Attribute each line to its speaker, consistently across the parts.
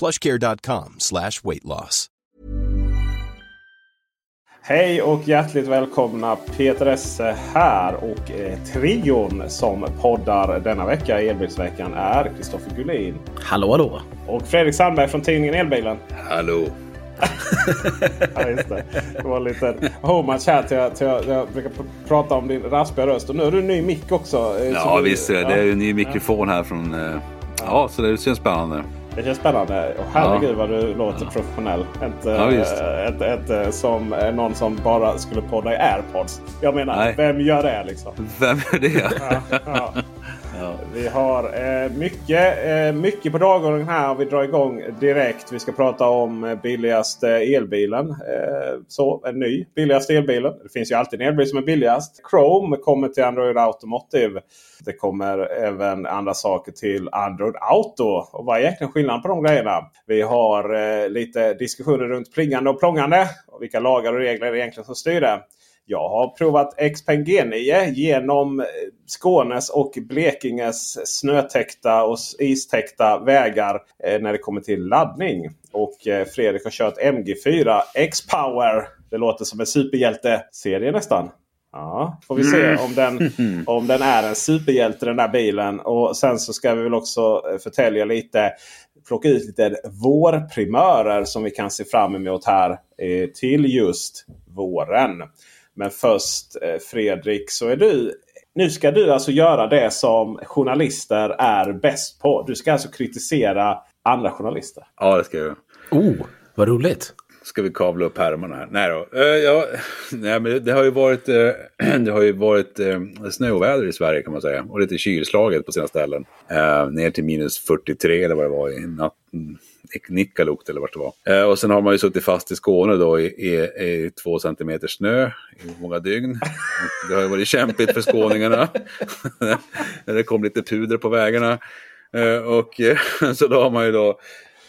Speaker 1: plushcare.com slash weight loss.
Speaker 2: Hej och hjärtligt välkomna! Peter Esse här och eh, trion som poddar denna vecka i Elbilsveckan är Kristoffer Gullin.
Speaker 3: Hallå hallå!
Speaker 2: Och Fredrik Sandberg från tidningen Elbilen.
Speaker 4: Hallå!
Speaker 2: ja, just det. det var lite homage här till, till jag, jag brukar pr- prata om din raspiga röst. Och nu har du en ny mick också. eh,
Speaker 4: Ja
Speaker 2: så du-
Speaker 4: visst, det är ju en ny mikrofon här från... eh, Ja, så det känns spännande.
Speaker 2: Det känns spännande. Och herregud vad du låter professionell. Inte,
Speaker 4: Ja, visst.
Speaker 2: äh, inte, inte som eh, någon som bara skulle podda i airpods. Jag menar,
Speaker 4: Nej.
Speaker 2: vem gör det liksom?
Speaker 4: Vem är det?
Speaker 2: Ja, ja. Vi har eh, mycket, eh, mycket på dagordningen här. Vi drar igång direkt. Vi ska prata om eh, billigaste elbilen. Eh, så, en ny billigaste elbilen. Det finns ju alltid en elbil som är billigast. Chrome kommer till Android Automotive. Det kommer även andra saker till Android Auto. Och vad är egentligen skillnaden på de grejerna? Vi har eh, lite diskussioner runt plingande och plångande. Och vilka lagar och regler är det egentligen som styr det. Jag har provat Xpeng G9 genom Skånes och Blekinges snötäckta och istäckta vägar eh, när det kommer till laddning. Och eh, Fredrik har kört MG4 X-Power. Det låter som en superhjälte-serie nästan. Ja, får vi se om den, om den är en superhjälte den där bilen. Och sen så ska vi väl också eh, förtälja lite. Plocka ut lite vårprimörer som vi kan se fram emot här eh, till just våren. Men först eh, Fredrik så är du nu ska du alltså göra det som journalister är bäst på. Du ska alltså kritisera andra journalister.
Speaker 4: Ja, det ska jag.
Speaker 3: Oh, vad roligt!
Speaker 4: Ska vi kavla upp härmarna här? Nej då. Eh, ja, nej, men det, har ju varit, eh, det har ju varit eh, snöoväder i Sverige kan man säga. Och lite kylslaget på sina ställen. Eh, ner till minus 43 eller vad det var i natten. Nikkalukt eller vart det var. Eh, och sen har man ju suttit fast i Skåne då i, i, i två centimeter snö i många dygn. Det har ju varit kämpigt för skåningarna. När det kom lite puder på vägarna. Eh, och så då har man ju då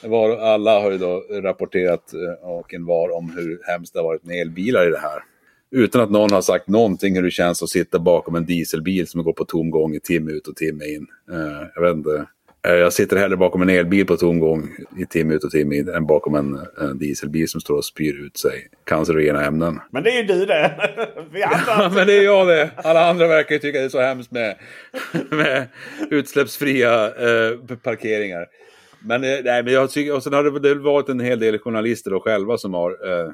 Speaker 4: var, alla har ju då rapporterat eh, och en var om hur hemskt det har varit med elbilar i det här. Utan att någon har sagt någonting hur det känns att sitta bakom en dieselbil som går på tomgång i timme ut och timme in. Eh, jag vet inte. Eh, jag sitter hellre bakom en elbil på tomgång i timme ut och timme in än bakom en, en dieselbil som står och spyr ut sig cancerogena ämnen.
Speaker 2: Men det är ju du det! Vi andra
Speaker 4: Ja, men det är jag det. Alla andra verkar ju tycka det är så hemskt med, med utsläppsfria eh, parkeringar. Men, eh, nej, men jag tycker, och sen har det väl varit en hel del journalister då själva som har, eh,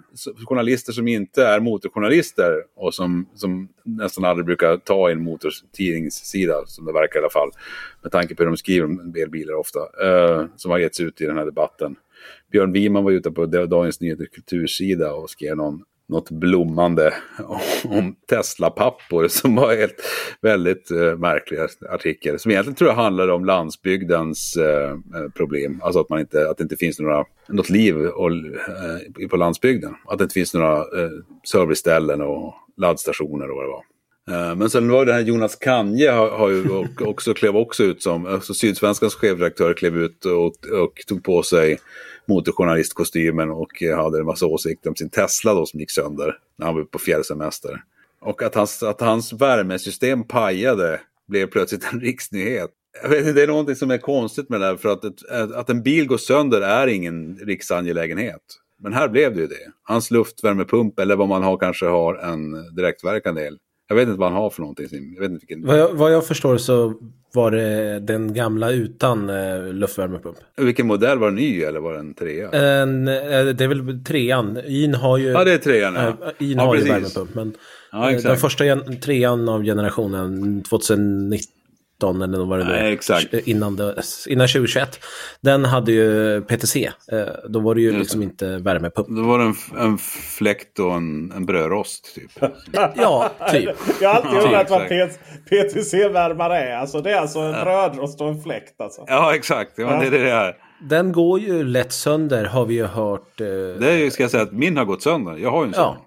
Speaker 4: journalister som inte är motorjournalister och som, som nästan aldrig brukar ta i en motortidningssida, som det verkar i alla fall. Med tanke på hur de skriver om elbilar ofta, eh, som har getts ut i den här debatten. Björn Wiman var ute på Dagens Nyheters kultursida och skrev någon, något blommande om Tesla-pappor som var helt väldigt eh, märklig artikel. Som egentligen tror jag handlade om landsbygdens eh, eh, problem. Alltså att, man inte, att det inte finns några, något liv och, eh, på landsbygden. Att det inte finns några eh, serviceställen och laddstationer och vad det var. Eh, men sen var det här Jonas Kanje har, har ju också klev också ut som, alltså Sydsvenskans chefredaktör klev ut och, och tog på sig motorjournalistkostymen och hade en massa åsikter om sin Tesla då som gick sönder när han var på fjällsemester. Och att hans, att hans värmesystem pajade blev plötsligt en riksnyhet. Jag vet inte, det är någonting som är konstigt med det här för att, ett, att en bil går sönder är ingen riksangelägenhet. Men här blev det ju det. Hans luftvärmepump eller vad man har kanske har en direktverkande el. Jag vet inte vad han har för någonting. Jag vet inte vilken...
Speaker 3: vad, jag, vad jag förstår så var det den gamla utan eh, luftvärmepump.
Speaker 4: Vilken modell? Var det ny eller var det en trea?
Speaker 3: En, eh, det är väl trean. In har ju,
Speaker 4: Ja, det är trean. Ja.
Speaker 3: eh, In
Speaker 4: Ja,
Speaker 3: har ju
Speaker 4: precis.
Speaker 3: värmepump. Men
Speaker 4: Ja,
Speaker 3: den första trean av generationen 2019 eller vad det nu är.
Speaker 4: Nej, exakt.
Speaker 3: Innan, det, innan 2021. Den hade ju PTC. Eh, då var det ju liksom
Speaker 4: det.
Speaker 3: inte värmepump.
Speaker 4: Då var det en, en fläkt och en, en brödrost typ.
Speaker 3: Ja, typ.
Speaker 2: Jag har alltid
Speaker 4: Ja,
Speaker 2: undrat vad. PTC-värmare är. Alltså, det är alltså en brödrost och en fläkt. Alltså.
Speaker 4: Ja, exakt. Ja, men det är det här.
Speaker 3: Den går ju lätt sönder har vi ju hört. Eh,
Speaker 4: Det är ska jag säga, att min har gått sönder. Jag har ju en sån.
Speaker 3: Ja,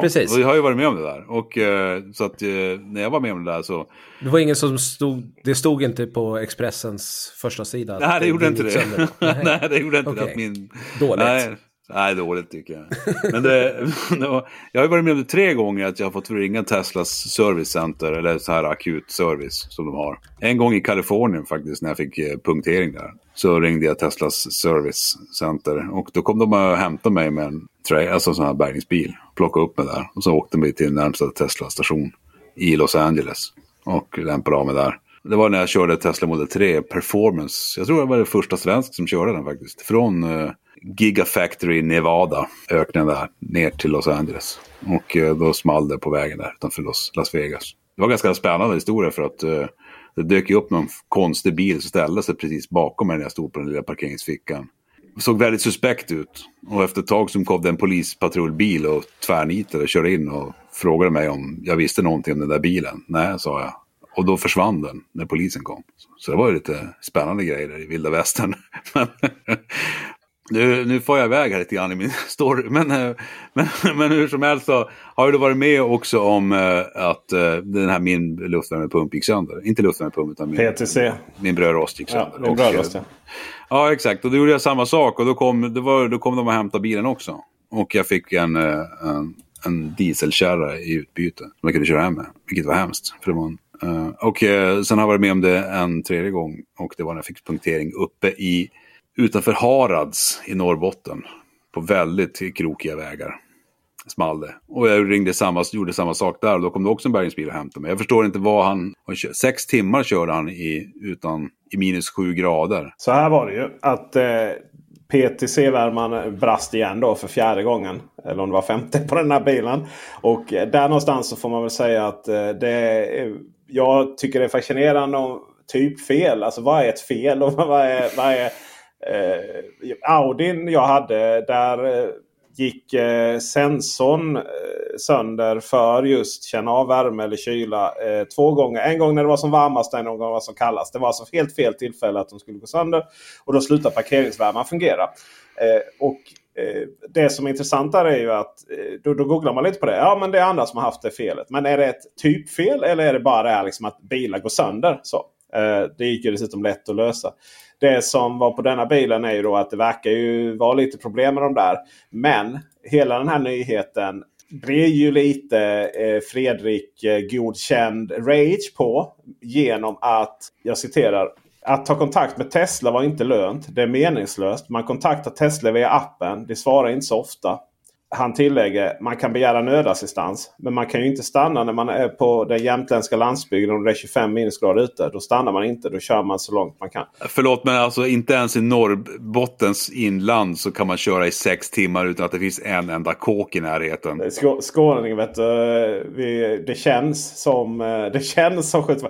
Speaker 3: precis.
Speaker 4: Och jag har ju varit med om det där. Och eh, så att eh, när jag var med om det där så...
Speaker 3: Det var ingen som stod, det stod inte på Expressens första sida.
Speaker 4: Nej, det gjorde inte det.
Speaker 3: sönder.
Speaker 4: Nej, det gjorde inte det.
Speaker 3: Okej.
Speaker 4: Att min...
Speaker 3: Dåligt.
Speaker 4: Nej, nej, dåligt tycker jag. Men det, det jag har varit med om det tre gånger att jag har fått ringa Teslas servicecenter eller så här akut service som de har. En gång i Kalifornien faktiskt när jag fick eh, punktering där. Så ringde jag Teslas servicecenter och då kom de och hämtade mig med en tra- alltså en sån här bärgningsbil. Plockade upp mig där och så åkte vi till närmsta Tesla-station i Los Angeles. Och lämpade av mig där. Det var när jag körde Tesla Model 3 Performance. Jag tror jag var det första svensk som körde den faktiskt. Från eh, Gigafactory Nevada, öknen där, ner till Los Angeles. Och eh, då small det på vägen där utanför Los, Las Vegas. Det var en ganska spännande historia för att eh, det dök ju upp någon konstig bil som ställde sig precis bakom mig när jag stod på den lilla parkeringsfickan. Det såg väldigt suspekt ut. Och efter ett tag så kom det en polispatrullbil och tvärnitade, och körde in och frågade mig om jag visste någonting om den där bilen. Nej, sa jag. Och då försvann den när polisen kom. Så det var ju lite spännande grejer där i vilda västern. Men, nu, nu får jag iväg här lite grann i min story. Men, eh, men, men hur som helst så har du varit med också om eh, att eh, den här min luftvärmepump gick sönder. Inte luftvärmepump utan min,
Speaker 2: PTC.
Speaker 4: min brödrost gick
Speaker 2: Ja,
Speaker 4: sönder. Och,
Speaker 2: brödrost, ja.
Speaker 4: Ja, exakt. Och då gjorde jag samma sak och då kom, det var, då kom de och hämtade bilen också. Och jag fick en, en, en dieselkärra i utbyte som jag kunde köra hem med. Vilket var hemskt. För det var en, och sen har jag varit med om det en tredje gång. Och det var när jag fick punktering uppe i, utanför Harads i Norrbotten. På väldigt krokiga vägar. Small det. Och jag ringde samma, gjorde samma sak där och då kom det också en bärgningsbil och hämtade mig. Jag förstår inte vad han... Sex timmar körde han i, utan, i minus sju grader.
Speaker 2: Så här var det ju. Att eh, PTC-värmaren brast igen då för fjärde gången. Eller om det var femte på den här bilen. Och eh, där någonstans så får man väl säga att eh, det Jag tycker det är fascinerande om typfel. Alltså vad är ett fel? Och vad är, vad är eh, Audin jag hade där eh, gick eh, sensorn eh, sönder för just känna av värme eller kyla eh, två gånger. En gång när det var som varmast och en gång när det var som kallast. Det var alltså helt fel tillfälle att de skulle gå sönder. Och då slutar parkeringsvärmaren fungera. Eh, och eh, Det som är intressant där är ju att eh, då, då googlar man lite på det. Ja men det är andra som har haft det felet. Men är det ett typfel eller är det bara det här liksom att bilar går sönder? Så. Det gick ju dessutom lätt att lösa. Det som var på denna bilen är ju då att det verkar ju vara lite problem med de där. Men hela den här nyheten blir ju lite eh, Fredrik eh, godkänd rage på. Genom att, jag citerar. Att ta kontakt med Tesla var inte lönt. Det är meningslöst. Man kontaktar Tesla via appen. De svarar inte så ofta. Han tillägger man kan begära nödassistans. Men man kan ju inte stanna när man är på den jämtländska landsbygden och det är 25 minusgrader ute. Då stannar man inte. Då kör man så långt man kan.
Speaker 4: Förlåt, men alltså inte ens i Norrbottens inland så kan man köra i sex timmar utan att det finns en enda kåk i närheten.
Speaker 2: Skå- Skåning vet du. Vi, det känns som... eh, Det känns som skjut.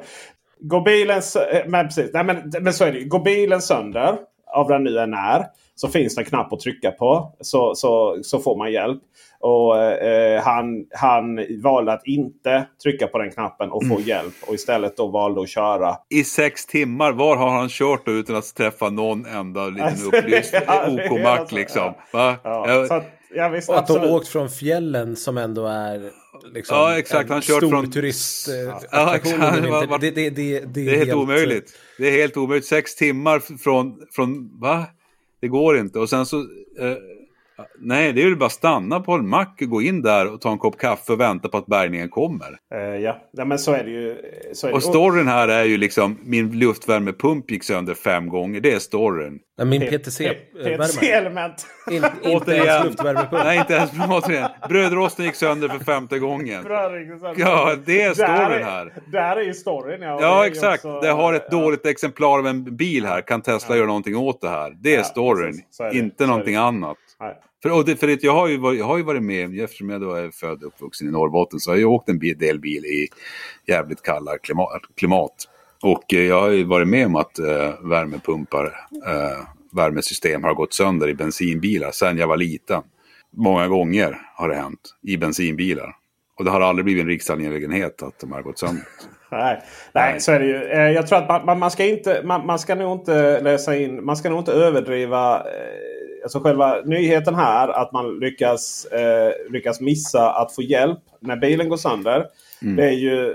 Speaker 2: Går bilen... eh, Men precis. Nej, men, men så är det ju. Går bilen sönder. Av den nu än är. Så finns det en knapp att trycka på. Så, så, så får man hjälp. Och eh, han, han valde att inte trycka på den knappen och få hjälp. Och istället då valde att köra.
Speaker 4: I sex timmar, var har han kört då utan att träffa någon enda liten
Speaker 2: Alltså,
Speaker 4: upplyst OK-mack
Speaker 2: alltså-
Speaker 4: liksom?
Speaker 2: ja. Ja,
Speaker 4: Ja,
Speaker 2: så att, ja, visst,
Speaker 3: Och att de åkt från fjällen som ändå är liksom
Speaker 4: Ja, exakt.
Speaker 3: en
Speaker 4: Han kört
Speaker 3: stor
Speaker 4: från-
Speaker 3: turist.
Speaker 4: Ja,
Speaker 3: det, det, det, det,
Speaker 4: det är helt omöjligt. Det är helt omöjligt. Sex timmar från, från va? Det går inte. Och sen så... Eh, nej, det är ju bara att stanna på en mack, gå in där och ta en kopp kaffe och vänta på att bärgningen kommer.
Speaker 2: Eh, ja. ja, men så är det ju. Så är
Speaker 4: Och
Speaker 2: det.
Speaker 4: storyn här är ju liksom, min luftvärmepump gick sönder fem gånger. Det är storyn.
Speaker 3: Nej, Min PTC-värmare.
Speaker 2: PTC-element.
Speaker 3: In, inte ens luftvärmepump.
Speaker 4: Nej, inte ens återigen. Brödrosten gick sönder för femte gången. Ja, det är storyn
Speaker 2: är-
Speaker 4: här.
Speaker 2: Där är ju storyn. Ja,
Speaker 4: Ja, exakt.
Speaker 2: också-
Speaker 4: det har ett
Speaker 2: ja.
Speaker 4: dåligt exemplar av en bil här. Kan Tesla göra någonting åt det här? Det är
Speaker 2: Ja,
Speaker 4: storyn.
Speaker 2: precis. Är det.
Speaker 4: Inte någonting annat.
Speaker 2: Nej.
Speaker 4: För, och det, för det, jag, har ju varit, jag har ju varit med, eftersom jag då är född och uppvuxen i Norrbotten, så har jag åkt en del bil i jävligt kalla klimat. klimat. Och eh, jag har ju varit med om att eh, värmepumpar, eh, värmesystem har gått sönder i bensinbilar sedan jag var liten. Många gånger har det hänt i bensinbilar. Och det har aldrig blivit en riksangelägenhet att de har gått sönder.
Speaker 2: Nej, nej,
Speaker 4: Nej.
Speaker 2: så är det ju. Eh, Jag tror att man, man, man, ska inte, man, man ska nog inte läsa in, man ska nog inte överdriva eh, alltså själva nyheten här. Att man lyckas, eh, lyckas missa att få hjälp när bilen går sönder. Det, är ju,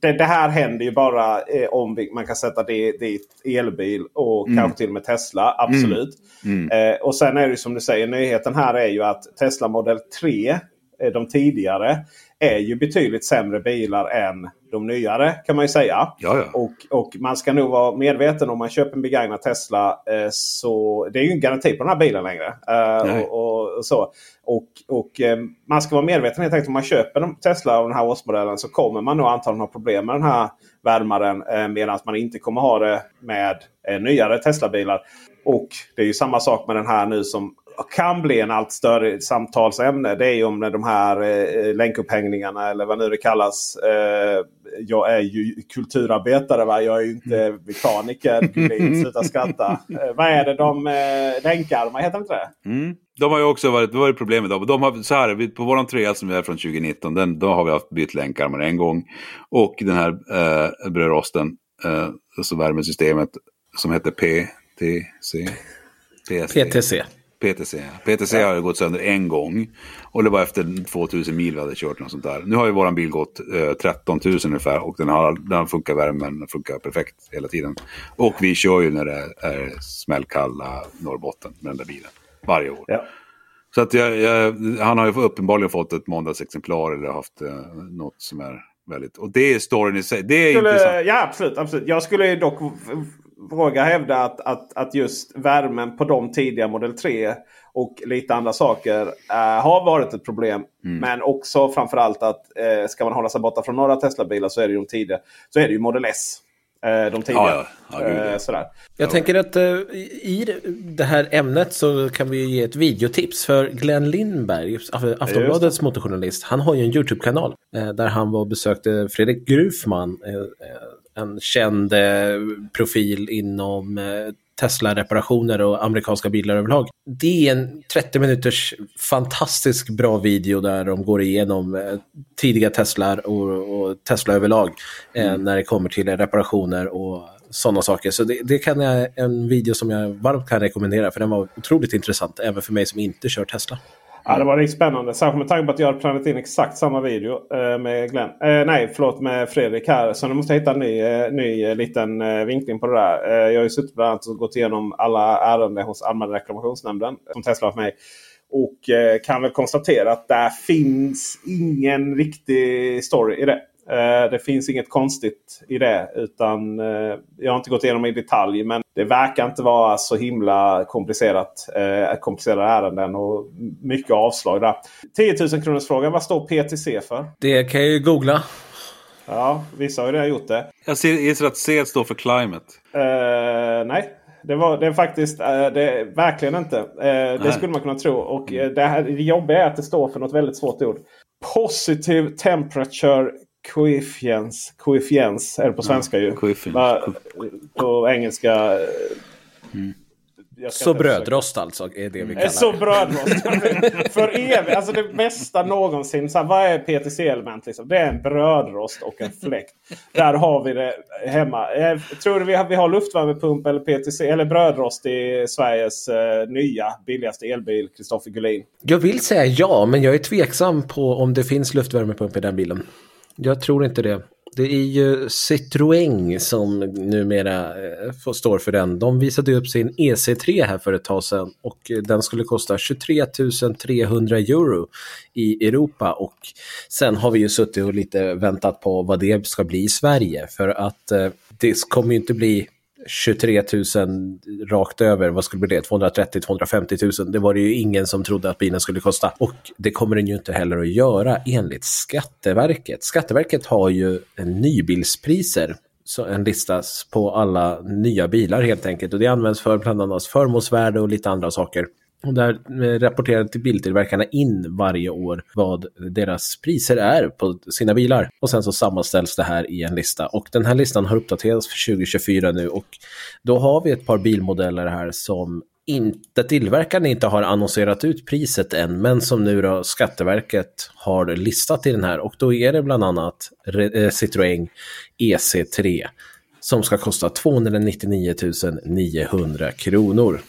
Speaker 2: det, det här händer ju bara eh, om man kan sätta det dit elbil och kanske till och med Tesla. Absolut. Eh, och sen är det som du säger, nyheten här är ju att Tesla Model 3, eh, de tidigare, är ju betydligt sämre bilar än de nyare kan man ju säga. Och, och man ska nog vara medveten om man köper en begagnad Tesla. Eh, så Det är ju ingen garanti på den här bilen längre. Eh, och, och, så. och, och eh, Man ska vara medveten helt enkelt om man köper en Tesla av den här årsmodellen så kommer man nog antagligen ha problem med den här värmaren. Eh, Medan man inte kommer ha det med eh, nyare Tesla-bilar. Och det är ju samma sak med den här nu som kan bli en allt större samtalsämne. Det är ju om de här eh, länkupphängningarna eller vad nu det kallas. Eh, jag är ju kulturarbetare. Va? Jag är ju inte mekaniker. Glid, Sluta skratta. Eh, vad är det de eh, länkarmar? Heter det inte det?
Speaker 4: Mm. De har ju också varit, det var ju problemet då. De har, så här, vi- på våran tröja som är från 2019, den, då har vi haft bytt länkarmar en gång. Och den här eh, brödrosten, eh, alltså värmesystemet som heter PTC. PSC.
Speaker 3: PTC.
Speaker 4: PTC. PTC har ju gått sönder en gång. Och det var efter 2000 mil vi hade kört. Något sånt där. Nu har ju våran bil gått eh, 13 000 ungefär. Och den, har, den funkar värmen funkar perfekt hela tiden. Och vi kör ju när det är smällkalla Norrbotten med den där bilen. Varje år.
Speaker 2: Ja.
Speaker 4: Så att jag, jag, han har ju uppenbarligen fått ett måndagsexemplar eller haft eh, något som är väldigt... Och det är storyn i sig. Det är intressant.
Speaker 2: skulle, ja absolut, absolut. Jag skulle dock våga hävda att, att, att just värmen på de tidiga Model 3 och lite andra saker eh, har varit ett problem.
Speaker 4: Mm.
Speaker 2: Men också framförallt att eh, ska man hålla sig borta från några Tesla-bilar så är det ju de tidiga. Så är det ju Model S. Eh, de tidiga.
Speaker 4: Ja, ja. Ja,
Speaker 2: sådär.
Speaker 3: Jag tänker att i det här ämnet så kan vi ge ett videotips för Glenn Lindberg, Af- Aftonbladets motorjournalist. Han har ju en YouTube-kanal där han var och besökte Fredrik Grufman, en känd eh, profil inom eh, Tesla-reparationer och amerikanska bilar överlag. Det är en 30 minuters fantastisk bra video där de går igenom eh, tidiga Teslar och, och Tesla överlag eh, när det kommer till reparationer och sådana saker. Så det, det kan jag, en video som jag varmt kan rekommendera för den var otroligt intressant även för mig som inte kör Tesla.
Speaker 2: Ja, det var riktigt spännande. Särskilt med tanke på att jag hade planerat in exakt samma video eh, med Glenn. Eh, nej, förlåt med Fredrik här. Så nu måste jag hitta en ny, eh, ny eh, liten eh, vinkling på det där. Eh, jag har ju suttit bland annat och gått igenom alla ärenden hos Allmänna reklamationsnämnden som Tesla har för mig. Och eh, kan väl konstatera att där finns ingen riktig story i det. Eh, det finns inget konstigt i det. Utan eh, Jag har inte gått igenom i detalj men det verkar inte vara så himla komplicerat. Eh, komplicerade ärenden och mycket avslag där. 10 000 kronors frågan. Vad står PTC för?
Speaker 3: Det kan jag ju googla.
Speaker 2: Ja, vissa har ju redan gjort det.
Speaker 4: Jag ser- gissar att C står för climate.
Speaker 2: Eh, nej, det, var, det är faktiskt det är verkligen inte. Det skulle man kunna tro. Och eh, det, här, det jobbiga är att det står för något väldigt svårt ord. Positive temperature coefficients. Coefficients är det på svenska ju. Va- På engelska. eh, jag ska
Speaker 3: Så
Speaker 2: försöka.
Speaker 3: brödrost alltså är det vi
Speaker 2: Eh,
Speaker 3: kallar
Speaker 2: Så
Speaker 3: det.
Speaker 2: brödrost. För evigt. Alltså det bästa någonsin. Så här, vad är PTC-element? Liksom? Det är en brödrost och en fläkt. Där har vi det hemma. Eh, tror du vi har, vi har luftvärmepump eller PTC eller brödrost i Sveriges eh, nya billigaste elbil? Kristoffer Gullin.
Speaker 3: Jag vill säga ja, men jag är tveksam på om det finns luftvärmepump i den bilen. Jag tror inte det. Det är ju Citroën som numera eh, står för den. De visade upp sin EC3 här för ett tag sedan och eh, den skulle kosta 23 300 euro i Europa och sen har vi ju suttit och lite väntat på vad det ska bli i Sverige för att eh, det kommer ju inte bli 23 000 rakt över, vad skulle det bli 230-250 000. Det var det ju ingen som trodde att bilen skulle kosta. Och det kommer den ju inte heller att göra enligt Skatteverket. Skatteverket har ju nybilspriser en lista på alla nya bilar helt enkelt. Och det används för bland annat förmånsvärde och lite andra saker. Och där eh, rapporterar till biltillverkarna in varje år vad deras priser är på sina bilar. Och sen så sammanställs det här i en lista. Och den här listan har uppdaterats för 2024 nu och då har vi ett par bilmodeller här som inte tillverkaren inte har annonserat ut priset än, men som nu då Skatteverket har listat i den här. Och då är det bland annat eh, Citroën EC3 som ska kosta 299 900 kronor.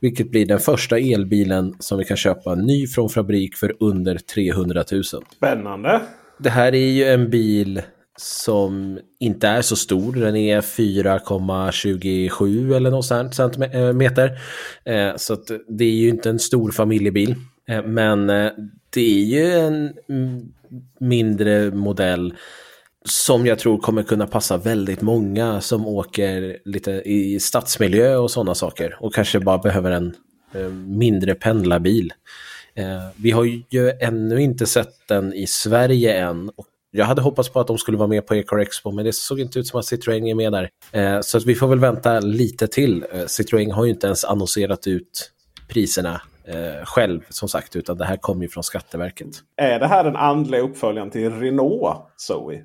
Speaker 3: Vilket blir den första elbilen som vi kan köpa ny från fabrik för under 300 000.
Speaker 2: Spännande!
Speaker 3: Det här är ju en bil som inte är så stor. Den är 4,27 eller något sånt centimeter. Eh, så att det är ju inte en stor familjebil. Eh, men eh, det är ju en mindre modell som jag tror kommer kunna passa väldigt många som åker lite i stadsmiljö och sådana saker och kanske bara behöver en eh, mindre pendlarbil. Eh, vi har ju ännu inte sett den i Sverige än. Och jag hade hoppats på att de skulle vara med på Ecar Expo men det såg inte ut som att Citroën är med där. Eh, så att vi får väl vänta lite till. Citroën har ju inte ens annonserat ut priserna eh, själv som sagt utan det här kommer ju från Skatteverket.
Speaker 2: Är det här den andliga uppföljaren till Renault Zoe?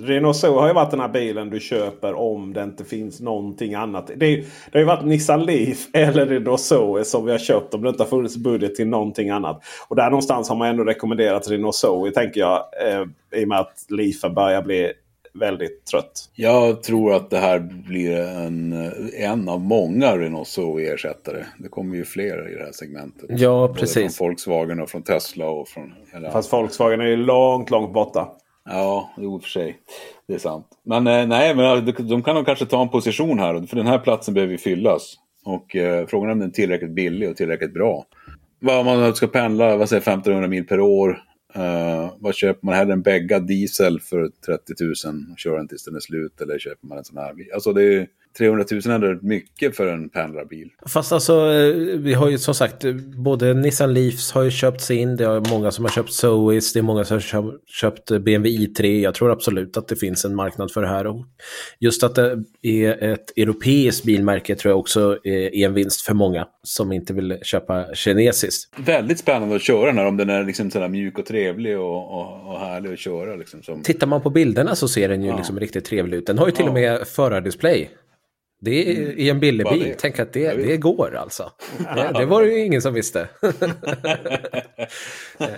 Speaker 2: Renault Zoe har ju varit den här bilen du köper om det inte finns någonting annat. Det, det har ju varit Nissan Leaf eller Renault Zoe som vi har köpt om det inte har funnits budget till någonting annat. Och där någonstans har man ändå rekommenderat Renault Zoe tänker jag. Eh, I och med att Leafen börjar bli väldigt trött.
Speaker 4: Jag tror att det här blir en, en av många Renault Zoe-ersättare. Det kommer ju fler i det här segmentet.
Speaker 3: Ja, precis.
Speaker 4: Både från Volkswagen och från Tesla och från
Speaker 2: hela... Fast Volkswagen är ju långt, långt borta.
Speaker 4: Ja, jo för sig. Det är sant. Men eh, nej, men eh, de kan nog kanske ta en position här. För den här platsen behöver ju fyllas. Och eh, frågan är om den är tillräckligt billig och tillräckligt bra. Vad man ska pendla, vad säger 1500 mil per år. Eh, vad köper man hellre? En bägga, diesel för 30 000 och kör den tills den är slut? Eller köper man en sån här? Alltså det är 300 000 är ändå mycket för en pendlarbil.
Speaker 3: Fast alltså, eh, vi har ju som sagt, både Nissan Leafs har ju köpts in, det är många som har köpt Zoes, det är många som har köpt BMW i3. Jag tror absolut att det finns en marknad för det här. Och just att det är ett europeiskt bilmärke tror jag också är en vinst för många som inte vill köpa kinesiskt.
Speaker 4: Väldigt spännande att köra den här, om den är liksom sådär mjuk och trevlig och, och, och härlig att köra. Liksom, som...
Speaker 3: Tittar man på bilderna så ser den ju ja. liksom riktigt trevlig ut. Den har ju till ja. och med förardisplay. Det är mm. i en billig bil. Tänk att det, det går alltså. Det, det var det ju ingen som visste.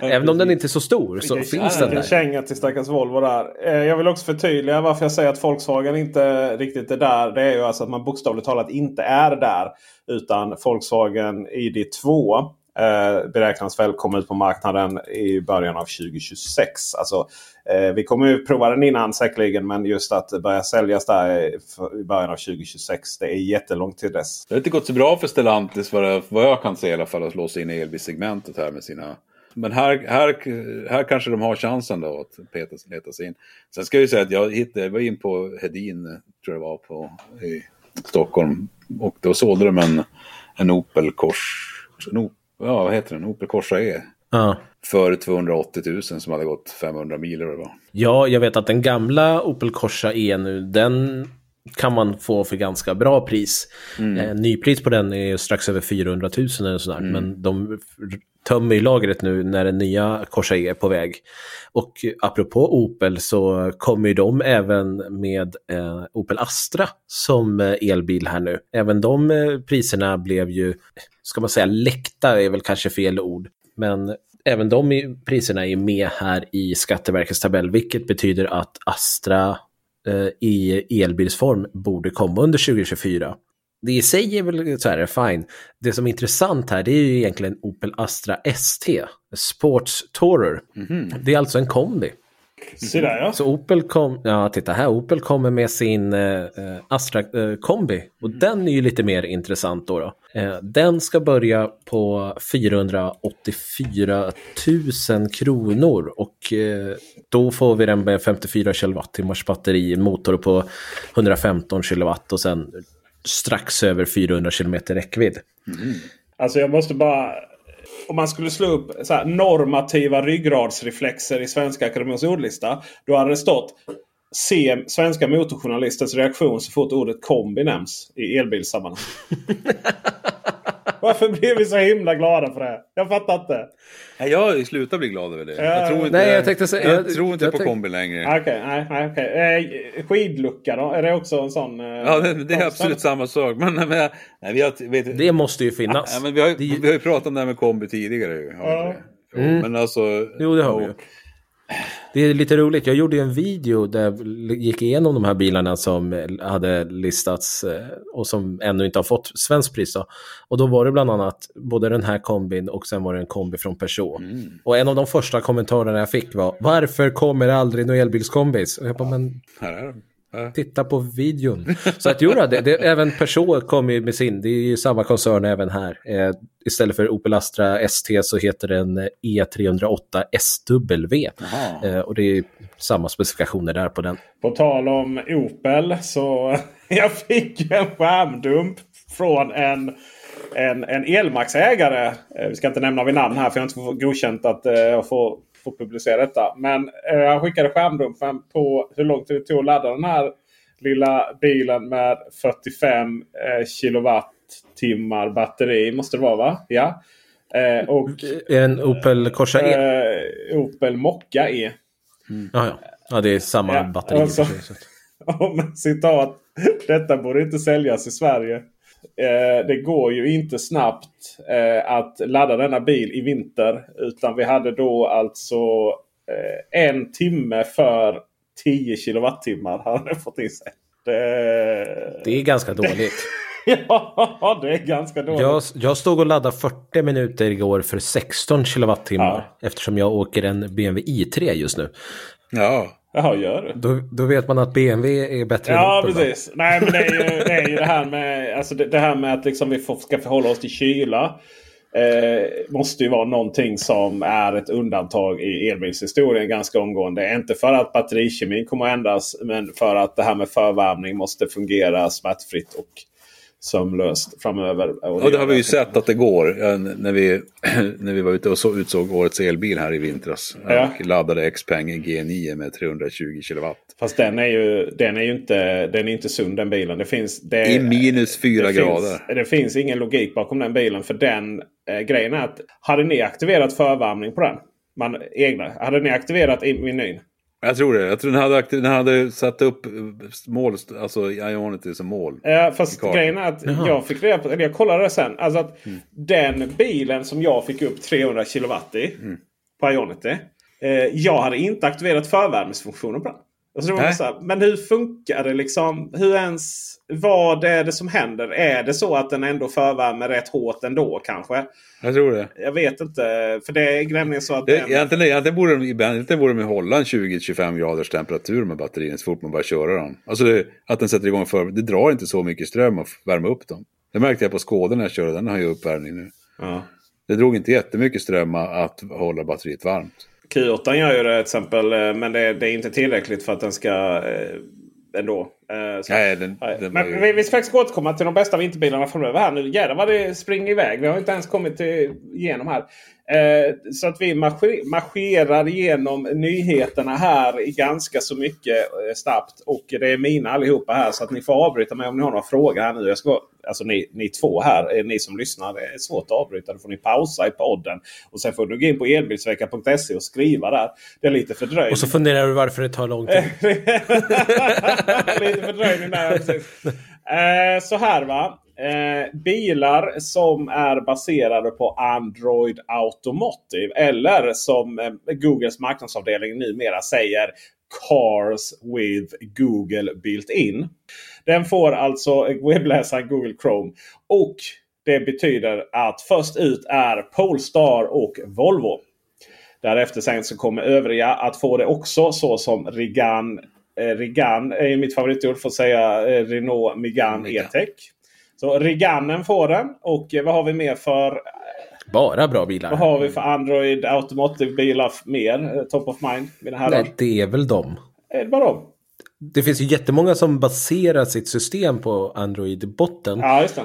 Speaker 3: Även om den inte är så stor så det finns den där.
Speaker 2: Känga till stackars Volvo där. Eh, jag vill också förtydliga varför jag säger att Volkswagen inte riktigt är där. Det är ju alltså att man bokstavligt talat inte är där. Utan Volkswagen ID2 eh, beräknas väl komma ut på marknaden i början av 2026. Alltså, eh, Eh, vi kommer ju prova den innan säkerligen men just att börja säljas där i början av 2026. Det är jättelångt till dess.
Speaker 4: Det har inte gått så bra för Stellantis vad, jag kan se i alla fall att låsa in elbilssegmentet här med sina men här, här, här kanske de har chansen då att peta, leta sig in. Sen ska jag ju säga att jag hittade, jag var in på Hedin, tror jag det var, på, i Stockholm. Och då sålde de en, en Opel Kors, en ja, vad heter den? Opel Corsa E. Ja. För 280 000 som hade gått 500 mil eller vad
Speaker 3: Ja, jag vet att den gamla Opel Corsa E nu, den kan man få för ganska bra pris. Mm. Eh, nypris på den är strax över 400 000 eller sådär. Mm. Men de tömmer ju lagret nu när den nya Corsa E är på väg. Och apropå Opel så kommer ju de även med eh, Opel Astra som eh, elbil här nu. Även de eh, priserna blev ju, ska man säga läckta är väl kanske fel ord. Men även de priserna är med här i Skatteverkets tabell, vilket betyder att Astra eh, i elbilsform borde komma under 2024 det i sig är väl så här, fine. Det som är intressant här det är ju egentligen Opel Astra ST, Sports Tourer. Mm -hmm. Det är alltså en kombi.
Speaker 2: Se där ja.
Speaker 3: Så Opel kom, ja titta här, Opel kommer med sin eh, Astra eh, kombi. Och den är ju lite mer intressant då. då. Eh, den ska börja på 484 000 kronor och eh, då får vi den med 54 kilowattimmars batteri, motor på 115 kilowatt och sen strax över 400 kilometer räckvidd.
Speaker 2: Mm. Alltså jag måste bara om man skulle slå upp så här, normativa ryggradsreflexer i Svenska Akademiens ordlista. Då hade det stått Se svenska motorjournalistens reaktion så fort ordet kombi nämns i elbilssammanhang. Varför blev vi så himla glada för det? Jag fattar inte.
Speaker 4: Nej, jag slutar bli glad över det.
Speaker 2: Ja.
Speaker 4: Jag tror inte,
Speaker 3: Nej, jag tänkte säga-
Speaker 4: jag,
Speaker 3: jag-
Speaker 4: tror inte
Speaker 3: jag
Speaker 4: på
Speaker 3: tänkte-
Speaker 4: kombi längre.
Speaker 2: Okej, nej, nej, okej. Eh, skidlucka då? Är det också en sån? Eh,
Speaker 4: Ja, det, det är absolut samma sak. Men, men nej, vi har, vet,
Speaker 3: Det måste ju finnas.
Speaker 4: ja, men vi, har,
Speaker 3: Det-
Speaker 4: vi har ju pratat om det här med kombi tidigare. ju,
Speaker 2: Ja.
Speaker 4: Jo, Men alltså...
Speaker 3: Jo, det har vi ju. Det är lite roligt. Jag gjorde ju en video där jag gick igenom de här bilarna som hade listats eh, och som ännu inte har fått svenskt pris. Då. Och då var det bland annat både den här kombin och sen var det en kombi från Peugeot. Och en av de första kommentarerna jag fick var Varför kommer det aldrig några elbilskombis? Och jag bara, men
Speaker 4: Här är de.
Speaker 3: Titta på videon. Så att jo, då, det, det, även Peugeot kommer ju med sin, det är ju samma koncern även här. Eh, istället för Opel Astra ST så heter den eh, E308 SW. Eh, och det är samma specifikationer där på den.
Speaker 2: På tal om Opel så jag fick en skärmdump från en, en, en Elmax-ägare. Eh, Vi ska inte nämna vid namn här för jag har inte godkänt att eh, jag får, får publicera detta. Men eh, han skickade skärmdumpen på hur lång tid det tog att ladda den här lilla bilen med 45 eh, kilowattimmar batteri. Måste det vara va? Ja. Eh, och
Speaker 3: En Opel Corsa E.
Speaker 2: eh, Opel Mokka E.
Speaker 3: Ja, ja. ja, det är samma
Speaker 2: Ja,
Speaker 3: batteri.
Speaker 2: alltså.
Speaker 3: sig,
Speaker 2: citat. Detta borde inte säljas i Sverige. Eh, det går ju inte snabbt eh, att ladda denna bil i vinter. Utan vi hade då alltså eh, en timme för 10 kilowattimmar. Hade fått i sig. Det...
Speaker 3: Det är ganska dåligt.
Speaker 2: ja, det är ganska dåligt.
Speaker 3: Jag, jag stod och laddade 40 minuter igår för 16 kilowattimmar. Eftersom jag åker en BMW i3 just nu.
Speaker 4: Ja.
Speaker 2: Jaha, gör du?
Speaker 3: Då, då vet man att BMW är bättre
Speaker 2: Ja,
Speaker 3: än Opel. va?
Speaker 2: precis. Nej, men det är ju det, är ju det här med, alltså det, det här med att liksom vi får, ska förhålla oss till kyla. Eh, måste ju vara någonting som är ett undantag i elbilshistorien ganska omgående. Inte för att batterikemin kommer att ändras men för att det här med förvärmning måste fungera smärtfritt och sömlöst framöver.
Speaker 4: Och det har vi ju sett att det går. Ja, när, vi, när vi var ute och så, utsåg årets elbil här i vintras.
Speaker 2: Ja.
Speaker 4: Och laddade Xpeng G9 med 320 kilowatt.
Speaker 2: Fast den är ju, den är ju inte, den är inte sund den bilen. Det finns, det,
Speaker 4: I minus fyra
Speaker 2: det
Speaker 4: grader.
Speaker 2: Finns, det finns ingen logik bakom den bilen. För den eh, grejen är att hade ni aktiverat förvärmning på den? Man, egna, hade ni aktiverat i menyn?
Speaker 4: Jag tror det. Jag tror den hade, den hade satt upp eh, mål, alltså Ionity som mål.
Speaker 2: Ja, fast grejen är att jag fick reda på, eller jag kollade det sen. Alltså att den bilen som jag fick upp 300 kilowatt i på Ionity. Eh, jag hade inte aktiverat förvärmningsfunktionen på den. Alltså det var så här, men hur funkar det liksom? Hur ens, vad är det som händer? Är det så att den ändå förvärmer rätt hårt ändå kanske?
Speaker 4: Jag tror det.
Speaker 2: Jag vet inte. För det är nämligen så att
Speaker 4: det
Speaker 2: den,
Speaker 4: egentligen, egentligen, borde de, egentligen borde de hålla en 20-25 graders temperatur med batterierna så fort man börjar köra dem. Alltså det, att den sätter igång för Det drar inte så mycket ström att värma upp dem. Det märkte jag på Skåda när jag körde. Den har ju uppvärmning nu.
Speaker 2: ja.
Speaker 4: Det drog inte jättemycket ström att hålla batteriet varmt.
Speaker 2: Q8 gör ju det till exempel. eh, Men det, det är inte tillräckligt för att den ska eh, ändå. Eh, så-
Speaker 4: Nej, den,
Speaker 2: Nej,
Speaker 4: den
Speaker 2: Men
Speaker 4: ju...
Speaker 2: vi, vi ska faktiskt återkomma till de bästa vinterbilarna framöver här nu. Jädrar vad det springer iväg. Vi har inte ens kommit till, igenom här. Eh, så att vi marscher, marscherar igenom nyheterna här i ganska så mycket eh, snabbt. Och det är mina allihopa här så att ni får avbryta mig om ni har några frågor här nu. Jag ska, alltså ni, ni två här, eh, ni som lyssnar. Det är svårt att avbryta. Då får ni pausa i podden. Och sen får du gå in på elbilsvecka.se och skriva där. Det är lite fördröjt.
Speaker 3: Och så funderar du varför det tar lång tid.
Speaker 2: Lite fördröjning där. precis. Eh, så här va. Eh, bilar som är baserade på Android Automotive. Eller som eh, Googles marknadsavdelning numera säger Cars with Google Built-In. Den får alltså webbläsaren Google Chrome. Och det betyder att först ut är Polestar och Volvo. Därefter sen så kommer övriga att få det också så som Rigan. Eh, Rigan är mitt favoritord för att säga eh, Renault Megane E-Tech. Så Riganen får den. Och eh, vad har vi mer för
Speaker 3: bara bra bilar.
Speaker 2: Vad har vi för Android Automotive-bilar mer? Eh, top of mind?
Speaker 3: Nej, det är väl dem.
Speaker 2: Är det bara dem?
Speaker 3: Det finns ju jättemånga som baserar sitt system på Android i botten.
Speaker 2: Ja, just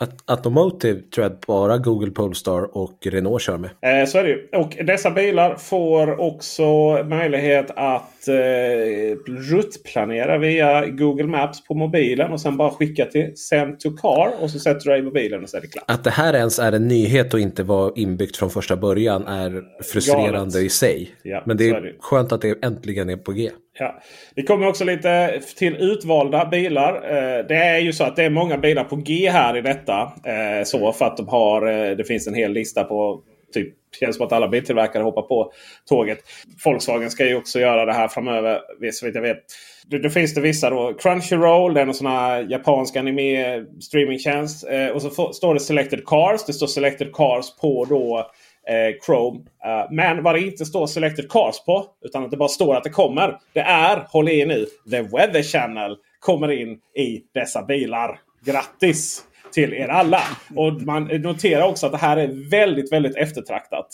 Speaker 3: Men Automotive tror jag att bara Google Polestar och Renault kör med.
Speaker 2: Eh, så är det ju. Och dessa bilar får också möjlighet att eh, ruttplanera via Google Maps på mobilen och sen bara skicka till Send to Car och så sätter du dig i mobilen och så är det klart.
Speaker 3: Att det här ens är en nyhet och inte var inbyggt från första början är frustrerande Galet. i sig.
Speaker 2: Ja,
Speaker 3: Men det är, är det. skönt att det äntligen är på G.
Speaker 2: Ja. Det kommer också lite till utvalda bilar. Eh, det är ju så att det är många bilar på G här i detta. Eh, så för att de har, eh, det finns en hel lista på typ känns som att alla biltillverkare hoppar på tåget. Volkswagen ska ju också göra det här framöver. Så vitt jag vet. Då, finns det vissa då. Crunchyroll, det är en sån här japansk anime streamingtjänst. och så står det Selected Cars. Det står Selected Cars på då Eh, Chrome. Uh, men vad det inte står Selected Cars på, utan att det bara står att det kommer. Det är, håll i nu, The Weather Channel kommer in i dessa bilar. Grattis till er alla! Och man noterar också att det här är väldigt, väldigt eftertraktat.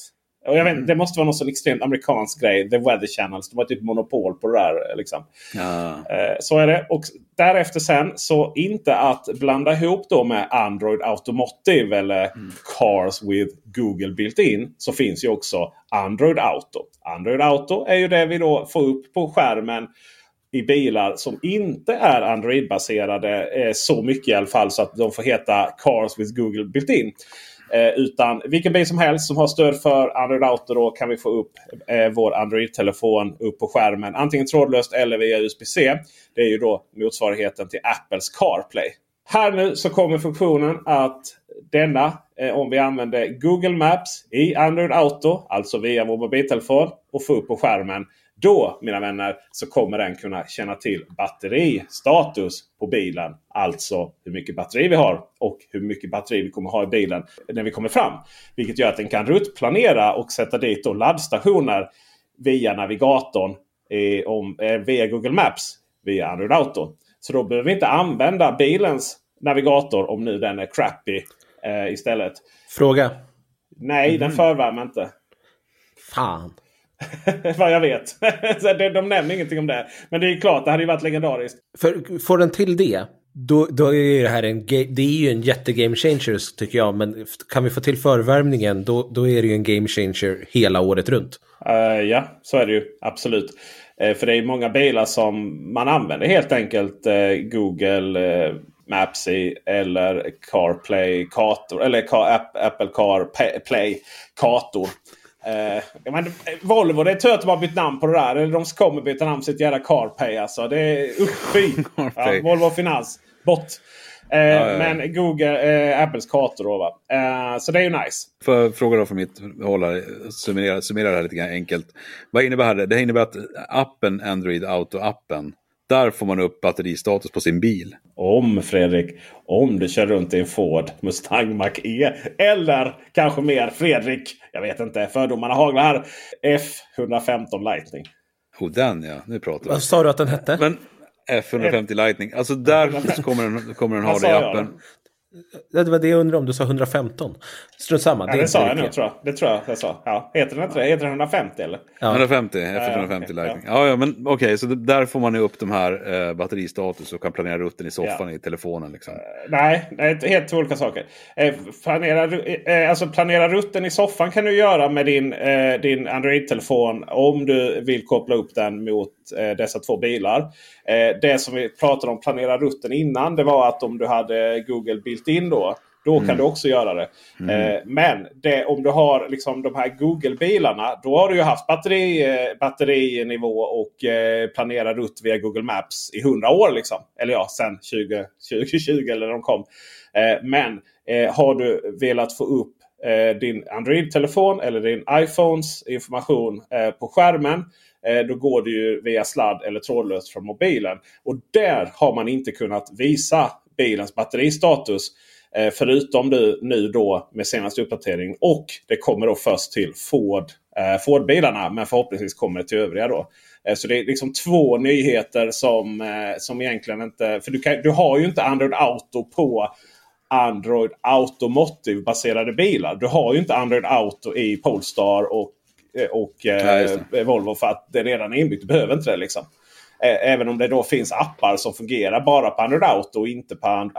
Speaker 2: Och jag vet, mm. Det måste vara någon sån extremt amerikansk grej. The Weather Channels. De har typ monopol på det där. Liksom. Ja. Eh, så är det. Och därefter sen så inte att blanda ihop då med Android Automotive eller mm. Cars with Google Built-In. Så finns ju också Android Auto. Android Auto är ju det vi då får upp på skärmen i bilar som inte är Android-baserade. Eh, så mycket i alla fall så att de får heta Cars with Google Built-In. Eh, utan vilken bil som helst som har stöd för Android Auto då kan vi få upp eh, vår Android-telefon upp på skärmen. Antingen trådlöst eller via USB-C. Det är ju då motsvarigheten till Apples CarPlay. Här nu så kommer funktionen att denna, eh, om vi använder Google Maps i Android Auto, alltså via vår mobiltelefon och få upp på skärmen då, mina vänner, så kommer den kunna känna till batteristatus på bilen. Alltså hur mycket batteri vi har och hur mycket batteri vi kommer ha i bilen när vi kommer fram. Vilket gör att den kan ruttplanera och sätta dit då laddstationer via navigatorn eh, om, eh, via Google Maps via Android Auto. Så då behöver vi inte använda bilens navigator om nu den är crappy eh, istället.
Speaker 3: Fråga.
Speaker 2: Nej, mm. den förvärmer inte.
Speaker 3: Fan.
Speaker 2: Vad jag vet. de nämner ingenting om det. Men det är klart, det hade ju varit legendariskt.
Speaker 3: För, får den till det, då, då är det här en, det är ju en jättegame changer tycker jag. Men kan vi få till förvärmningen, då, då är det ju en game changer hela året runt.
Speaker 2: Uh, ja, så är det ju absolut. Uh, för det är många bilar som man använder helt enkelt uh, Google Maps i eller CarPlay kartor eller Car, Apple CarPlay kartor. Eh, men, Volvo, det är tur att de har bytt namn på det där. Eller de kommer byta namn på sitt jävla CarPay alltså. Det är fy! ja, Volvo Finans. Bort. Eh, ja, ja, men Google, eh, Apples kartor då va. Eh, så det är ju nice.
Speaker 4: För fråga då från mitt håll här, summera, summera det här lite enkelt. Vad innebär det? Det innebär att appen Android Auto-appen där får man upp batteristatus på sin bil.
Speaker 2: Om Fredrik, om du kör runt i en Ford Mustang Mach-E. Eller kanske mer Fredrik. Jag vet inte, fördomarna haglar här. F115 Lightning.
Speaker 4: Oh, den ja, nu pratar vi.
Speaker 3: Vad sa du att den hette?
Speaker 4: Men F150 Lightning, alltså där kommer den, kommer den ha det i appen.
Speaker 3: Det var det jag undrade om du sa 115. Strunt samma.
Speaker 2: Ja, det, det sa jag nog tror jag. Det tror jag jag sa. Ja. Heter den inte det? Heter den 150 eller?
Speaker 4: Ja. 150, F150 ja, Lightning. Ja. ja, men okej, okay, så där får man upp de här eh, batteristatus och kan planera rutten i soffan i telefonen. Liksom. Uh,
Speaker 2: nej, nej, helt två olika saker. Eh, planera, eh, alltså planera rutten i soffan kan du göra med din, eh, din Android-telefon om du vill koppla upp den mot eh, dessa två bilar. Eh, det som vi pratade om planera rutten innan det var att om du hade Google built-in då. Då kan mm. du också göra det. Mm. Eh, men det, om du har liksom de här Google-bilarna. Då har du ju haft batteri, batterinivå och eh, planera rutt via Google Maps i 100 år. Liksom. Eller ja, sen 20, 2020 eller när de kom. Men har du velat få upp Eh, din Android-telefon eller din iPhones information eh, på skärmen. Eh, då går det ju via sladd eller trådlöst från mobilen. Och där har man inte kunnat visa bilens batteristatus. Eh, förutom du, nu då med senaste uppdatering. Och det kommer då först till Ford eh, Ford-bilarna. Men förhoppningsvis kommer det till övriga då. Så det är liksom två nyheter som, som egentligen inte... För du, kan, du har ju inte Android Auto på Android Automotive baserade bilar. Du har ju inte Android Auto i Polestar och, eh, och eh, Volvo för att det redan är inbyggt. Du behöver inte det liksom. Även om det då finns appar som fungerar bara på Android Auto och inte på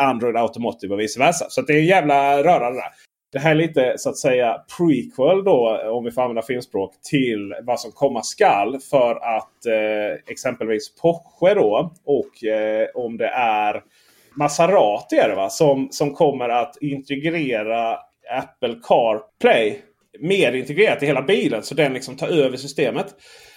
Speaker 2: Android Automotive och vice versa. Så det är jävla rörande där. Det här är lite så att säga prequel då, om vi får använda filmspråk, till vad som komma skall. För att eh, exempelvis Porsche då och eh, om det är Maserati är det va? Som, som kommer att integrera Apple CarPlay mer integrerat i hela bilen. Så den liksom tar över systemet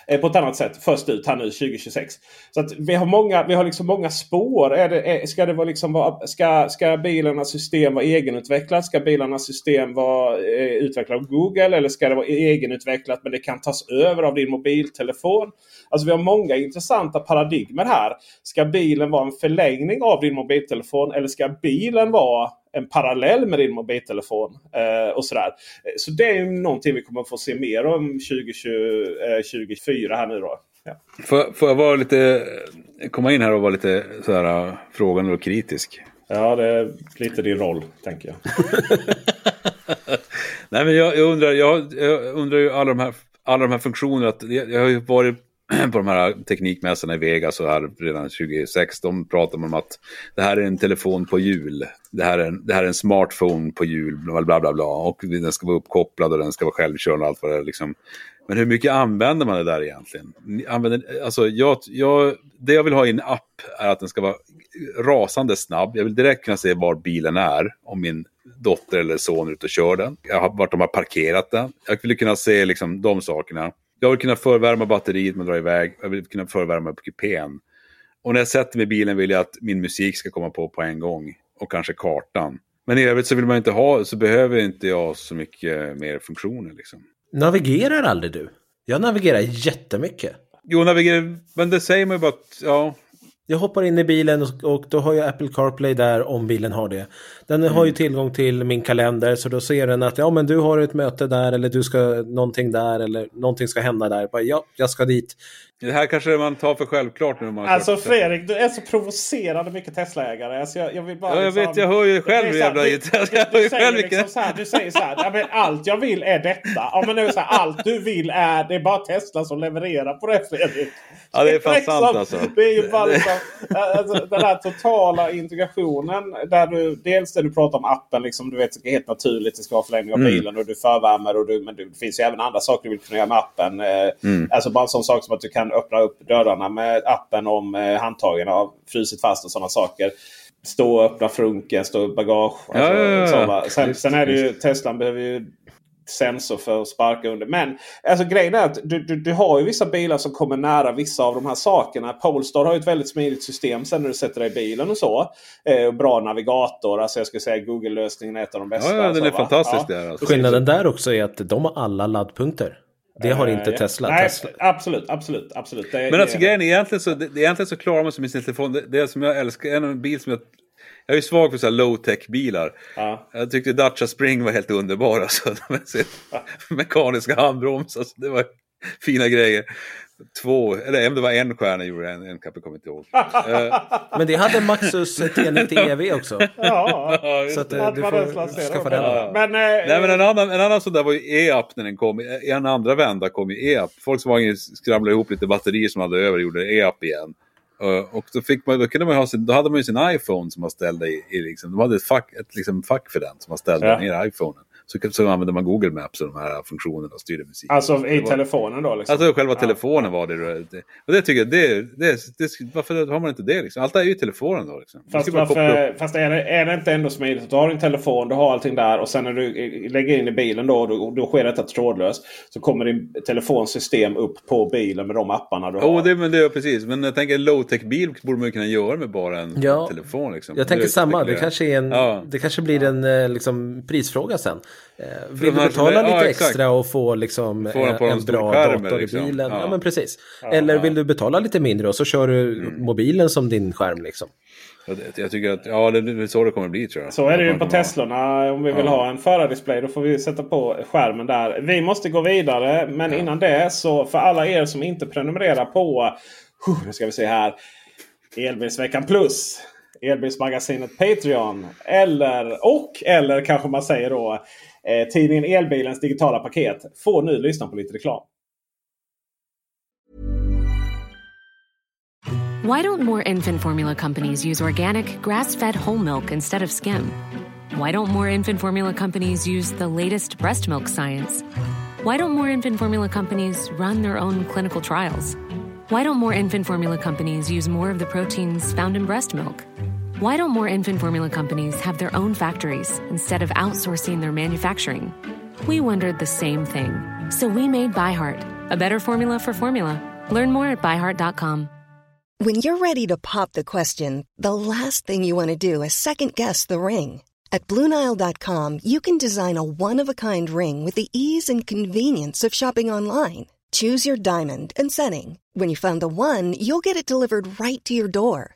Speaker 2: Eh, på ett annat sätt först ut här nu 2026. Så att vi har många, vi har liksom många spår. Är det, är, ska, det vara liksom ska, ska bilarnas system vara egenutvecklat? Ska bilarnas system vara eh, utvecklat av Google? Eller ska det vara egenutvecklat men det kan tas över av din mobiltelefon? Alltså vi har många intressanta paradigmer här. Ska bilen vara en förlängning av din mobiltelefon? Eller ska bilen vara en parallell med din mobiltelefon. Eh, och sådär. Så det är någonting vi kommer få se mer om 2020, eh, 2024 här nu då. Ja.
Speaker 4: Får, får jag vara lite, komma in här och vara lite sådär, uh, frågande och kritisk?
Speaker 2: Ja, det är lite din roll, tänker jag.
Speaker 4: Nej, men jag, jag, undrar, jag, jag undrar ju alla de här, alla de här funktionerna. Att jag, jag har ju varit på de här teknikmässorna i Vegas och här redan 2006. De pratar om att det här är en telefon på hjul. Det här är en, det här är en smartphone på hjul. Bla, bla, bla. Och den ska vara uppkopplad och den ska vara självkörande och allt vad det är. Liksom. Men hur mycket använder man det där egentligen? Använder, alltså jag, jag, det jag vill ha i en app är att den ska vara rasande snabb. Jag vill direkt kunna se var bilen är om min dotter eller son är ute och kör den. Jag har, vart de har parkerat den. Jag vill kunna se liksom, de sakerna. Jag vill kunna förvärma batteriet med att dra iväg. Jag vill kunna förvärma på kupén. Och när jag sätter mig i bilen vill jag att min musik ska komma på på en gång. Och kanske kartan. Men i övrigt så vill man inte ha, så behöver inte jag så mycket mer funktioner liksom.
Speaker 3: Navigerar aldrig du? Jag navigerar jättemycket.
Speaker 4: Jo, navigerar, men det säger man ju bara att, ja,
Speaker 3: jag hoppar in i bilen och, och, då har jag Apple CarPlay där om bilen har det. Den mm. har ju tillgång till min kalender så då ser den att ja men du har ett möte där eller du ska någonting där eller någonting ska hända där. Bara, ja, jag ska dit.
Speaker 4: Det här kanske man tar för självklart nu. Man
Speaker 2: alltså Fredrik, du är så provocerande mycket Tesla-ägare. Alltså, jag, jag, vill bara,
Speaker 4: ja, jag
Speaker 2: liksom,
Speaker 4: vet, jag hör ju själv hur jävla... Du, du,
Speaker 2: du, säger liksom så här, du säger så här, ja, men allt jag vill är detta. Ja, men nu så här, allt du vill är, det är bara Tesla som levererar på det Fredrik.
Speaker 4: Ja, det är fan liksom, sant alltså.
Speaker 2: Det är ju bara liksom, alltså, den här totala integrationen. Där du, dels det du pratar om appen, liksom, du vet, det är helt naturligt. Det ska vara förlängning av mm. bilen och du förvärmer. Och du, men det finns ju även andra saker du vill kunna göra med appen. Eh, mm. Alltså bara en sån sak som att du kan öppna upp dörrarna med appen om eh, handtagen har frusit fast och sådana saker. Stå och öppna frunken, stå bagage. Alltså, ja, ja, ja. Sen, sen, är det ju, Teslan behöver ju sensor för att sparka under. Men alltså, grejen är att du, du, du har ju vissa bilar som kommer nära vissa av de här sakerna. Polestar har ju ett väldigt smidigt system sen när du sätter dig i bilen och så. Eh, bra navigator. Alltså jag skulle säga Google-lösningen är ett av de bästa.
Speaker 4: Ja, ja den är
Speaker 2: så,
Speaker 4: fantastisk. Ja. Där,
Speaker 3: alltså. Skillnaden där också är att de har alla laddpunkter. Det har inte uh, Tesla.
Speaker 2: Nej,
Speaker 3: Tesla.
Speaker 2: Absolut, absolut, absolut.
Speaker 4: Det, Men alltså grejen är egentligen så, det, egentligen så klarar man sig med sin telefon. Det, det som jag älskar, en bil som jag jag är svag för så low-tech bilar. Ja. Jag tyckte Dacia Spring var helt underbar. Alltså, med sin mekaniska handbroms. Alltså, det var fina grejer. Två, eller om det var en stjärna gjorde en, en kappe, kommer inte ihåg.
Speaker 3: Eh, men det hade Maxus T90 EV också.
Speaker 2: Ja,
Speaker 3: så att, eh, du får skaffa den. Ja.
Speaker 4: Men, eh, Nej, men en annan, en annan sån där var ju e-app när den kom. I en andra vända kom ju e-app. Volkswagen skramlade ihop lite batterier som hade över och gjorde e-app igen. Och då, fick man, då, kunde man ha sin, då hade man ju sin iPhone som man ställde i, i liksom, de hade ett fack, ett liksom fack för den som man ställde ja. ner i iPhonen. Så, så använde man Google Maps och de här funktionerna och styrde musik.
Speaker 2: Alltså i var, telefonen då? Liksom.
Speaker 4: Alltså själva ja. telefonen var det, det. Och det tycker jag, det, det, det, varför har man inte det liksom? Allt är ju i telefonen då liksom.
Speaker 2: Fast, varför, fast är, det, är det inte ändå smidigt att du har din telefon, du har allting där och sen när du lägger in i bilen då, då, då sker detta trådlöst. Så kommer din telefonsystem upp på bilen med de apparna du har.
Speaker 4: Oh, det, men det är precis, men jag tänker low-tech bil borde man ju kunna göra med bara en ja. telefon. Liksom.
Speaker 3: Jag tänker samma, det kanske, är en, ja. det kanske blir en eh, liksom, prisfråga sen. Eh, vill du betala lite ja, extra och få liksom få en, en bra dator liksom. i bilen? Ja. ja. men precis. Eller vill du betala lite mindre och så kör du mm. mobilen som din skärm liksom?
Speaker 4: Jag tycker att ja, det är så det kommer bli tror jag.
Speaker 2: Så är det ju på Teslorna. Om vi vill ja. ha en förardisplay då får vi sätta på skärmen där. Vi måste gå vidare. Men ja. innan det så för alla er som inte prenumererar på nu ska vi se här. Elbilsveckan Plus. Elbilsmagasinet Patreon. Eller och eller kanske man säger då eh, tidningen Elbilens digitala paket. Får nu lyssna på lite reklam.
Speaker 5: Why don't more infant formula companies use organic grass-fed whole milk instead of skim? Why don't more infant formula companies use the latest breast milk science? Why don't more infant formula companies run their own clinical trials? Why don't more infant formula companies use more of the proteins found in breast milk? Why don't more infant formula companies have their own factories instead of outsourcing their manufacturing? We wondered the same thing. So we made ByHeart, a better formula for formula. Learn more at byheart.com.
Speaker 6: When you're ready to pop the question, the last thing you want to do is second guess the ring. At Bluenile.com, you can design a one of a kind ring with the ease and convenience of shopping online. Choose your diamond and setting. When you find the one, you'll get it delivered right to your door.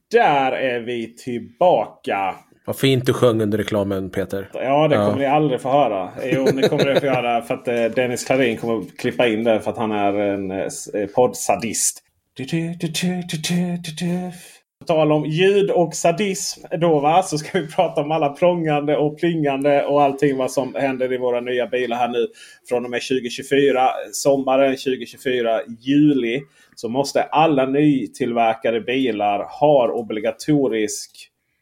Speaker 2: där är vi tillbaka.
Speaker 3: Vad fint du sjöng under reklamen Peter.
Speaker 2: Ja, det kommer ja. ni aldrig få höra. Jo, det kommer ni få göra för att eh, Dennis Klarin kommer att klippa in det för att han är en eh, eh poddsadist. På tal om ljud och sadism då va, så ska vi prata om alla prångande och plingande och allting vad som händer i våra nya bilar här nu. Från och med 2024, sommaren 2024, juli. Så måste alla nytillverkade bilar ha obligatorisk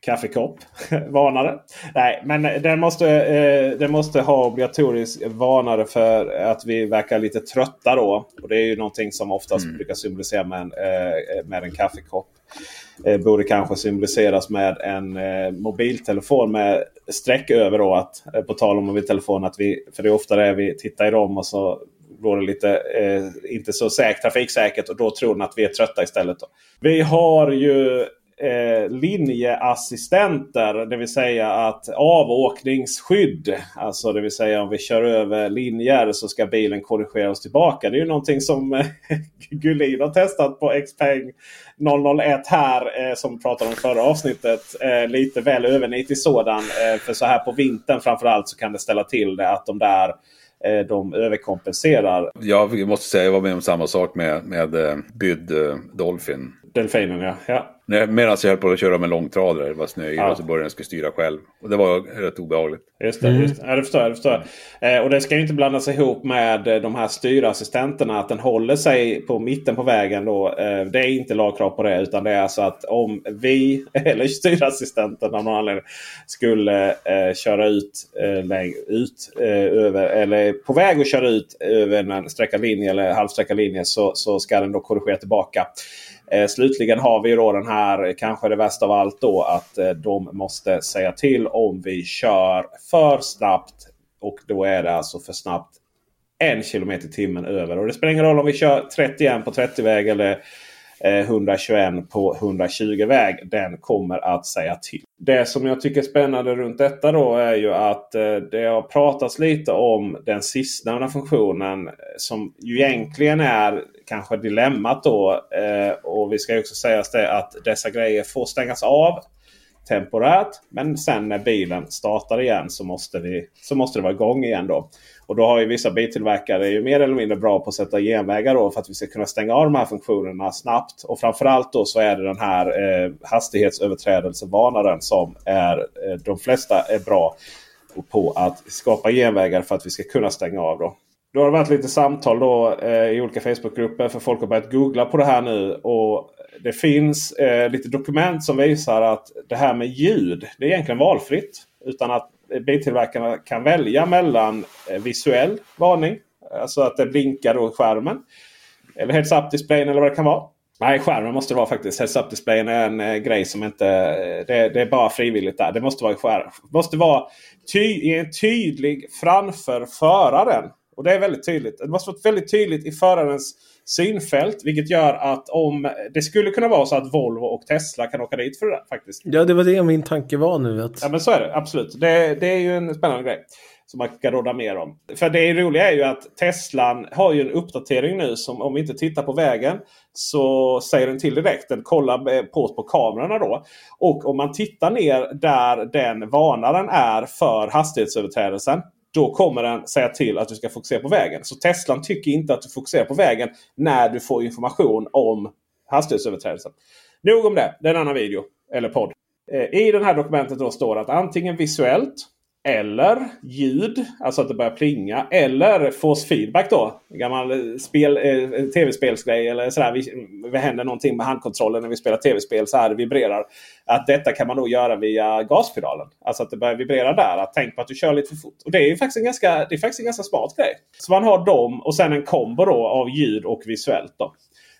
Speaker 2: kaffekopp. varnare. Nej, men den måste, eh, den måste ha obligatorisk varnare för att vi verkar lite trötta då. Och Det är ju någonting som oftast mm. brukar symboliseras med en, eh, med en kaffekopp. Eh, borde kanske symboliseras med en eh, mobiltelefon med streck över. Då, att, eh, på tal om mobiltelefon. Att vi, för det är ofta det vi tittar i dem och så går det lite eh, inte så säkert, trafiksäkert och då tror den att vi är trötta istället. Då. Vi har ju eh, linjeassistenter. Det vill säga att avåkningsskydd. Alltså det vill säga om vi kör över linjer så ska bilen korrigera oss tillbaka. Det är ju någonting som eh, Gullin har testat på Xpeng 001 här. Eh, som vi pratade om förra avsnittet. Eh, lite väl övernitig sådan. Eh, för så här på vintern framförallt så kan det ställa till det att de där de överkompenserar.
Speaker 4: Jag måste säga jag var med om samma sak med, med uh, Byd uh, Dolphin.
Speaker 2: Delfinen ja. ja.
Speaker 4: Medan jag höll på att köra med långtradare, det var snöyra ja. och så började den skulle styra själv. Och det var rätt obehagligt.
Speaker 2: Just det, mm. just det. Ja, det förstår jag. Det förstår. Eh, och det ska ju inte blandas ihop med eh, de här styrassistenterna. Att den håller sig på mitten på vägen. Då. Eh, det är inte lagkrav på det. Utan det är alltså att om vi, eller styrassistenten av någon anledning, skulle eh, köra ut, eh, ut eh, över, eller på väg att köra ut över en sträckad linje eller halvsträckad linje så, så ska den då korrigera tillbaka. Eh, slutligen har vi då den här, eh, kanske det värsta av allt då, att eh, de måste säga till om vi kör för snabbt. Och då är det alltså för snabbt en kilometer i timmen över. Och det spelar ingen roll om vi kör 31 på 30-väg eller Eh, 121 på 120-väg. Den kommer att säga till. Det som jag tycker är spännande runt detta då är ju att eh, det har pratats lite om den sistnämnda funktionen eh, som ju egentligen är kanske dilemmat då. Och vi ska också säga det att dessa grejer får stängas av temporärt. Men sen när bilen startar igen så måste, vi, så måste det vara igång igen. då. Och då har ju vissa biltillverkare är ju mer eller mindre bra på att sätta genvägar då för att vi ska kunna stänga av de här funktionerna snabbt. Och framförallt då så är det den här eh, hastighetsöverträdelsevarnaren som är eh, de flesta är bra på att skapa genvägar för att vi ska kunna stänga av. Då. Då har det varit lite samtal då, eh, i olika Facebookgrupper för folk har börjat googla på det här nu. Och det finns eh, lite dokument som visar att det här med ljud det är egentligen valfritt. Utan att biltillverkarna kan välja mellan eh, visuell varning. Alltså att det blinkar då i skärmen. Eller heads-up displayen eller vad det kan vara. Nej, skärmen måste det vara faktiskt. Heads-up displayen är en eh, grej som inte... Eh, det, det, är bara frivilligt där. Det måste vara i skärmen. Det måste vara ty, tydlig framför föraren. Och det är väldigt tydligt. Det måste vara väldigt tydligt i förarens synfält. Vilket gör att om det skulle kunna vara så att Volvo och Tesla kan åka dit för det faktiskt.
Speaker 3: Ja, det var det min tanke var nu. Att...
Speaker 2: Ja, men så är det. Absolut. Det, det är ju en spännande grej. Som man kan råda mer om. För det roliga är ju att Teslan har ju en uppdatering nu som om vi inte tittar på vägen så säger den till direkt. Den kollar på oss på kamerorna då. Och om man tittar ner där den varnaren är för hastighetsöverträdelsen. Då kommer den säga till att du ska fokusera på vägen. Så Teslan tycker inte att du fokuserar på vägen när du får information om hastighetsöverträdelsen. Nog om det. Det är en annan video eller podd. Eh, I det här dokumentet då står det att antingen visuellt eller ljud, alltså att det börjar plinga. Eller force feedback då. Gammal eh, spel, eh, tv-spelsgrej eller sådär. Eh, det händer någonting med handkontrollen när vi spelar tv-spel så här det vibrerar. Att detta kan man då göra via gaspedalen. Alltså att det börjar vibrera där. Att tänk på att du kör lite för fort. Och det är ju faktiskt en ganska, det är faktiskt en ganska smart grej. Så man har dem och sen en kombo då av ljud och visuellt. då.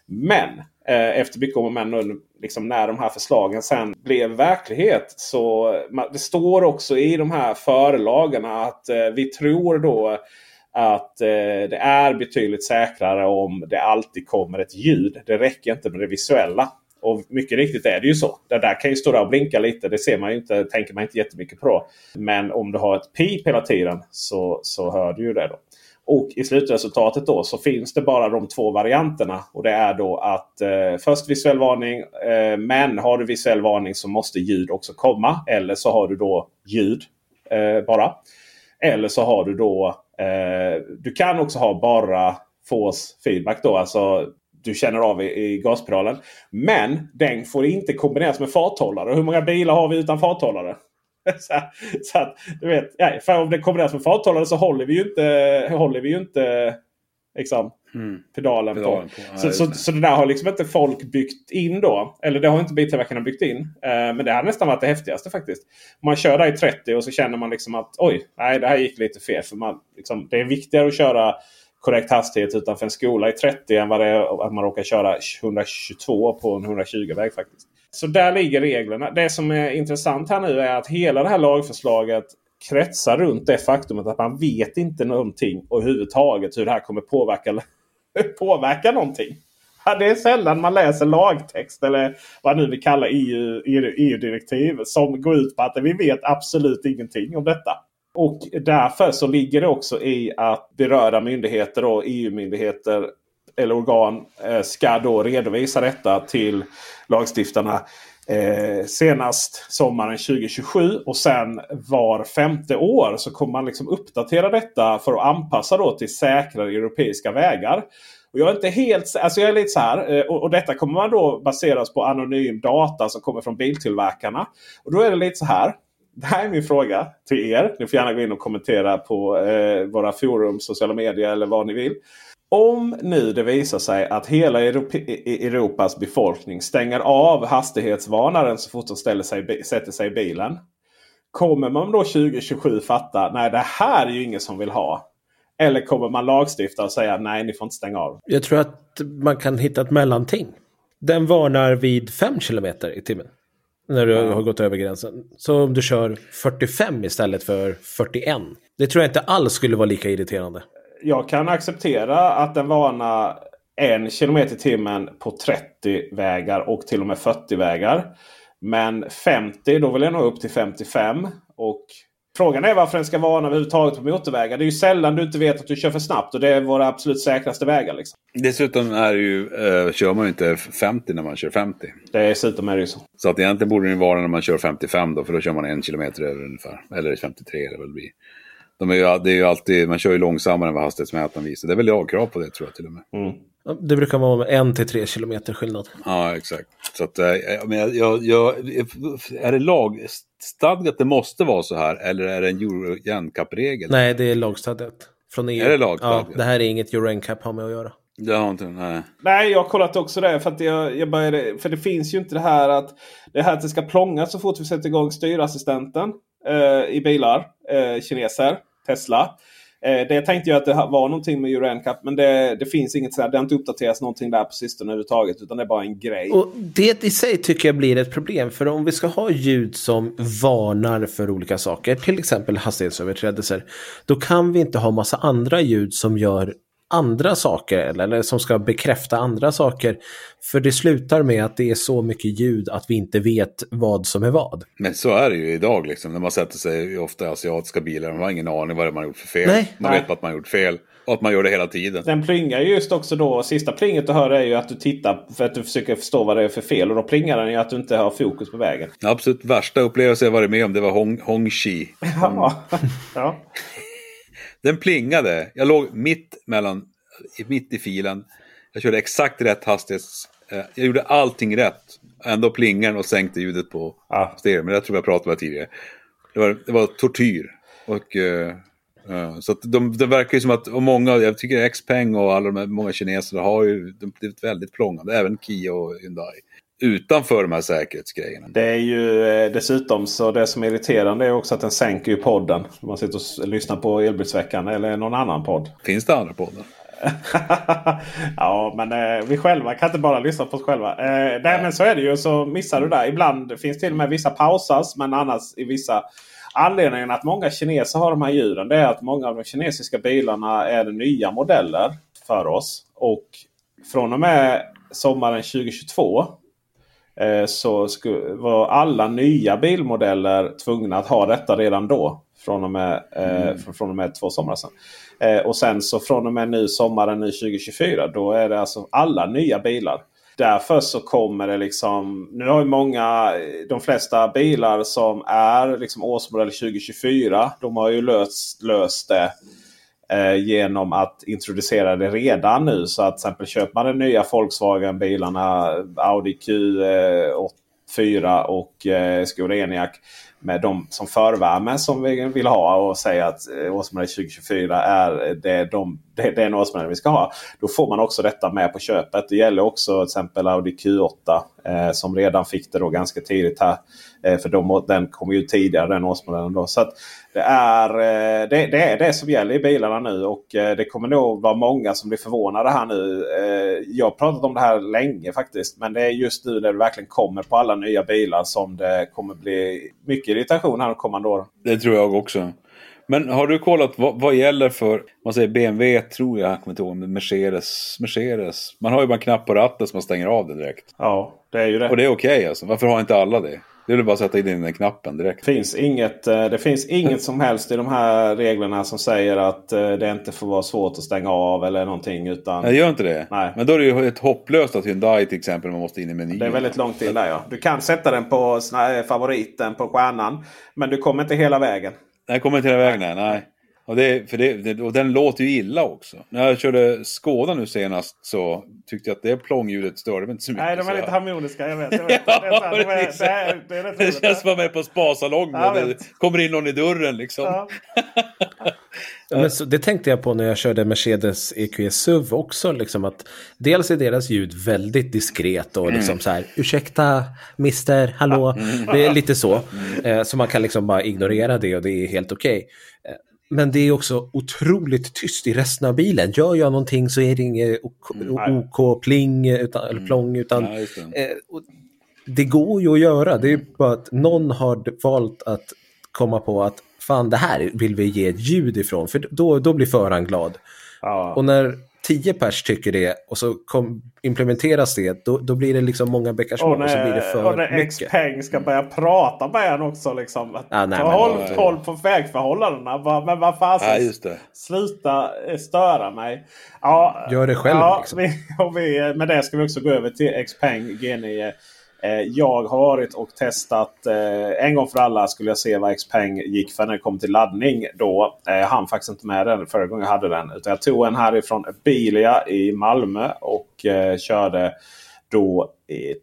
Speaker 2: Men Eh, efter mycket om och men liksom när de här förslagen sen blev verklighet. Så det står också i de här förelagarna att eh, vi tror då att eh, det är betydligt säkrare om det alltid kommer ett ljud. Det räcker inte med det visuella. Och mycket riktigt är det ju så. Det där kan ju stå där och blinka lite. Det ser man ju inte, tänker man inte jättemycket på. Men om du har ett pip hela tiden så, så hör du ju det. då. Och i slutresultatet då så finns det bara de två varianterna. Och det är då att eh, först visuell varning. Eh, men har du visuell varning så måste ljud också komma. Eller så har du då ljud eh, bara. Eller så har du då... Eh, du kan också ha bara force feedback då. Alltså du känner av i, i gaspedalen. Men den får inte kombineras med farthållare. Hur många bilar har vi utan farthållare? så, så, att, du vet, ja, för om det kombineras med farthållare så håller vi ju inte, håller vi ju inte liksom, mm. pedalen, pedalen, på. på. Så, så, så, det där har liksom inte folk byggt in då. Eller det har inte biltillverkarna byggt in. Eh, men det har nästan varit det häftigaste faktiskt. Man kör där i 30 och så känner man liksom att oj, nej det här gick lite fel. För man, liksom, det är viktigare att köra korrekt hastighet utanför en skola i 30 än vad det är att man råkar köra 122 på en 120-väg faktiskt. Så där ligger reglerna. Det som är intressant här nu är att hela det här lagförslaget kretsar runt det faktumet att man vet inte någonting överhuvudtaget hur det här kommer påverka, påverka någonting. Det är sällan man läser lagtext eller vad nu vi kallar EU, EU-direktiv e som går ut på att vi vet absolut ingenting om detta. Och därför så ligger det också i att berörda myndigheter och EU-myndigheter eller organ eh, ska då redovisa detta till lagstiftarna eh, senast sommaren 2027. Och sen var femte år så kommer man liksom uppdatera detta för att anpassa då till säkrare europeiska vägar. Och jag är inte helt alltså jag är lite så här. Eh, och, och, detta kommer man då baseras på anonym data som kommer från biltillverkarna. Och då är det lite så här. Det här är min fråga till er. Ni får gärna gå in och kommentera på eh, våra forum, sociala medier eller vad ni vill. Om nu det visar sig att hela Europas befolkning stänger av hastighetsvarnaren så fort de ställer sig, sätter sig i bilen. Kommer man då 2027 fatta nej det här är ju ingen som vill ha. Eller kommer man lagstifta och säga nej ni får inte stänga av.
Speaker 3: Jag tror att man kan hitta ett mellanting. Den varnar vid 5 km i timmen. När du ja. har gått över gränsen. Så om du kör 45 istället för 41. Det tror jag inte alls skulle vara lika irriterande
Speaker 2: jag kan acceptera att den varnar en kilometer i timmen på 30 vägar och till och med 40 vägar. Men 50, då vill jag nog upp till 55. Och Frågan är varför den ska varna överhuvudtaget på motorvägar. Det är ju sällan du inte vet att du kör för snabbt och det är våra absolut säkraste vägar. Liksom.
Speaker 4: Dessutom är ju, uh, kör man ju inte 50 när man kör 50.
Speaker 2: Dessutom är det ju så.
Speaker 4: Så att egentligen borde det vara när man kör 55 då, för då kör man en kilometer över ungefär. Eller 53 eller vad det blir. De är ju, det är ju alltid, man kör ju långsammare än vad hastighetsmätaren visar. Det är väl lagkrav på det tror jag till och med.
Speaker 2: Mm.
Speaker 3: Det brukar vara en till tre kilometer skillnad.
Speaker 4: Ja, exakt. Så att, men jag, jag, jag, är det lagstadgat det måste vara så här eller är det en Euro NCAP-regel?
Speaker 3: Nej, det är lagstadgat. Från EU.
Speaker 4: Är det lagstadgat?
Speaker 3: Ja, det här är inget Euro NCAP har med att göra.
Speaker 4: Det har inte, nej.
Speaker 2: Nej, jag har kollat också det. För, att jag, jag började, för det finns ju inte det här att det här att det ska plånga så fort vi sätter igång styrassistenten eh, i bilar. Eh, kineser, Tesla. Eh, det tänkte jag att det var någonting med Euro NCAP. Men det, det finns inget sådär, det har inte uppdaterats någonting där på sistone överhuvudtaget. Utan det är bara en grej.
Speaker 3: Och det i sig tycker jag blir ett problem. För om vi ska ha ljud som varnar för olika saker. Till exempel hastighetsöverträdelser. Då kan vi inte ha massa andra ljud som gör andra saker eller, eller som ska bekräfta andra saker. För det slutar med att det är så mycket ljud att vi inte vet vad som är vad.
Speaker 4: Men så är det ju idag liksom. När man sätter sig ofta i asiatiska bilar. Man har ingen aning vad man har gjort för fel.
Speaker 3: Nej.
Speaker 4: Man
Speaker 2: Nej.
Speaker 4: vet att man har gjort fel. Och att man gör det hela tiden.
Speaker 2: Den plingar ju just också då. Sista plinget du hör är ju att du tittar för att du försöker förstå vad det är för fel. Och då plingar den ju att du inte har fokus på vägen.
Speaker 4: Absolut värsta upplevelse jag varit med om det var Hong, Hongxi.
Speaker 2: Ja. ja.
Speaker 4: Den plingade. Jag låg mitt mellan, mitt i filen. Jag körde exakt rätt hastighets... eh, Jag gjorde allting rätt. Ändå plingade den och sänkte ljudet på
Speaker 2: Ja.
Speaker 4: stereo. Men det tror jag pratade om tidigare. Det var, det var tortyr. Och, eh, eh, så de, det verkar ju som att, och många, jag tycker Xpeng och alla de här, många kineser har ju de, ett väldigt plångande. Även Kia och Hyundai. Utanför de här säkerhetsgrejerna.
Speaker 2: Det är ju eh, dessutom så det som är irriterande är också att den sänker ju podden. Man sitter och lyssnar på Elbilsveckan eller någon annan podd.
Speaker 4: Finns det andra poddar?
Speaker 2: ja, men eh, vi själva kan inte bara lyssna på oss själva. Eh, nej, men så är det ju. Så missar du där. Ibland finns till och med vissa pausas. Men annars i vissa anledningen att många kineser har de här djuren. Det är att många av de kinesiska bilarna är nya modeller för oss. Och från och med sommaren 2022 eh, så sku, var alla nya bilmodeller tvungna att ha detta redan då. Från och med, eh, från, från och med två somrar sedan. Eh, och sen så från och med nu sommaren nu 2024 då är det alltså alla nya bilar. Därför så kommer det liksom. Nu har ju många, de flesta bilar som är liksom årsmodell 2024. De har ju löst, löst det eh, genom att introducera det redan nu. Så att till exempel köper man de nya Volkswagen-bilarna Audi Q4 eh, och eh, Skoda Enyaq med de som förvärme som vi vill ha och säga att eh, årsmodell 2024 är eh, det, de, det, det är en årsmodell vi ska ha. Då får man också detta med på köpet. Det gäller också till exempel Audi Q8 eh, som redan fick det då ganska tidigt här. Eh, för de, den kom ju tidigare den årsmodellen. Då. Så att det, är, eh, det, det är det som gäller i bilarna nu och eh, det kommer nog vara många som blir förvånade här nu. Eh, jag har pratat om det här länge faktiskt. Men det är just nu när det verkligen kommer på alla nya bilar som det kommer bli mycket irritation här de kommande åren.
Speaker 4: Det tror jag också. Men har du kollat vad, vad gäller för, man säger BMW tror jag, jag kommer inte ihåg, Mercedes, Mercedes. Man har ju bara en knapp på ratten som man stänger av det direkt.
Speaker 2: Ja, det är ju det.
Speaker 4: Och det är okej alltså. Varför har inte alla det? Det är bara att sätta in den knappen direkt.
Speaker 2: finns inget, eh, det finns inget som helst i de här reglerna som säger att eh, det inte får vara svårt att stänga av eller någonting. Utan
Speaker 4: Nej, gör inte det?
Speaker 2: Nej.
Speaker 4: Men då är det ju ett hopplöst att Hyundai till exempel, man måste in i menyn.
Speaker 2: det är väldigt långt in där ja. Du kan sätta den på eh, favoriten på stjärnan. Men du kommer inte hela vägen.
Speaker 4: Nej, kommer inte hela vägen. Nej. nej. Och, det, för det, det, och den låter ju illa också. När jag körde Skåda nu senast så tyckte jag att det plångljudet störde mig inte så mycket.
Speaker 2: Nej, de är lite harmoniska. Jag vet. Jag vet.
Speaker 4: Ja,
Speaker 2: det, är det, det
Speaker 4: Det känns som att man är på spasalong.
Speaker 2: Ja,
Speaker 4: Ja,
Speaker 2: jag
Speaker 4: det kommer in någon i dörren liksom.
Speaker 2: Ja.
Speaker 3: Men så, det tänkte jag på när jag körde Mercedes EQE SUV också. Liksom att dels är deras ljud väldigt diskret och liksom så här ursäkta mister, hallå. Det är lite så. Eh, så man kan liksom bara ignorera det och det är helt okej. Eh, Men det är också otroligt tyst i resten av bilen. Gör jag någonting så är det inget OK, OK-pling utan, eller plång utan
Speaker 4: Ja, just det.
Speaker 3: Eh, det går ju att göra. Det är bara att någon har valt att komma på att fan det här vill vi ge ett ljud ifrån. För då, då blir föraren glad. Ja. Och när tio pers tycker det och så kom, implementeras det, då, då blir det liksom många bäckar små. Och, och, så blir det för
Speaker 2: och när Xpeng ska börja prata med en också. Liksom. Ja, nej, håll men, koll på vägförhållandena. Men vad fasen, ja, sluta eh, störa mig.
Speaker 3: Ja, Gör det själv.
Speaker 2: Ja, liksom. vi, och vi, med det ska vi också gå över till Xpeng G9 Eh, Eh, jag har varit och testat eh, en gång för alla skulle jag se vad Xpeng gick för när det kom till laddning. Då eh, han faktiskt inte med den förra gången jag hade den. Utan jag tog en härifrån Bilia i Malmö och eh, körde då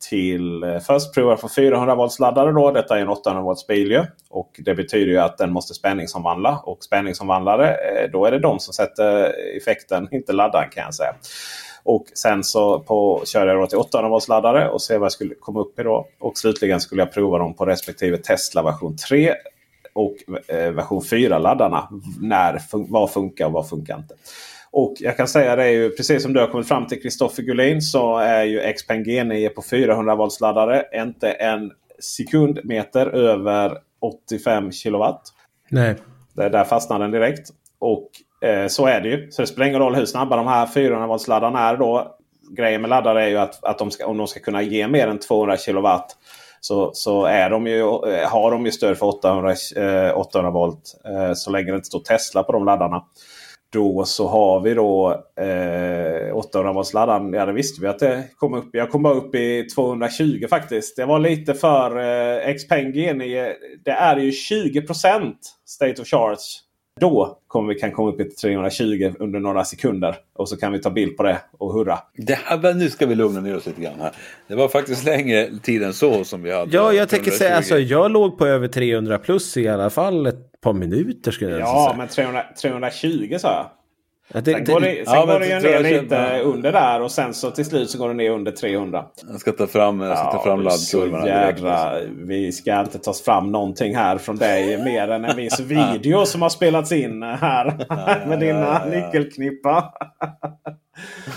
Speaker 2: till eh, först prova på 400 volts laddare. Då. Detta är en 800 volts bil. Och det betyder ju att den måste spänningsomvandla. Och spänningsomvandlare då är det de som sätter effekten, inte laddaren kan jag säga. Och sen så på, körde jag då till 800 volts laddare och se vad jag skulle komma upp i då. Och slutligen skulle jag prova dem på respektive Tesla version 3 och eh, version 4-laddarna. När, vad funkar och vad funkar inte. Och jag kan säga det är ju precis som du har kommit fram till Kristoffer Gullin så är ju Xpeng G9 på 400 volts laddare inte en sekundmeter över 85 kilowatt.
Speaker 3: Nej.
Speaker 2: Det, där fastnar den direkt. Och Eh, så är det ju. Så det spelar ingen roll hur snabba de här 400 volts laddarna är. Då. Grejen med laddare är ju att, att de ska, om de ska kunna ge mer än 200 kilowatt så, så är de ju, eh, har de ju stöd för 800, eh, 800 volt. Eh, så länge det inte står Tesla på de laddarna. Då så har vi då eh, 800 volts laddaren. Ja det visste vi att det kom upp. Jag kom bara upp i 220 faktiskt. Det var lite för eh, Xpeng G9. Det är ju 20% State of Charge då kommer vi kan komma upp i 320 under några sekunder. Och så kan vi ta bild på det och hurra.
Speaker 4: Det här, nu ska vi lugna ner oss lite grann här. Det var faktiskt längre tid än så som vi hade.
Speaker 3: Ja, jag tänker säga alltså jag låg på över 300 plus i alla fall ett par minuter skulle jag
Speaker 2: ja,
Speaker 3: säga.
Speaker 2: Ja, men 300, 320 sa jag. Ja, det, sen går det, sen ja, går det ju ner lite ja. under där och sen så till slut så går det ner under 300.
Speaker 4: Jag ska ta fram, jag ska ta fram laddkurvorna
Speaker 2: jädra, Vi ska inte ta fram någonting här från dig mer än en viss video som har spelats in här med dina nyckelknippa.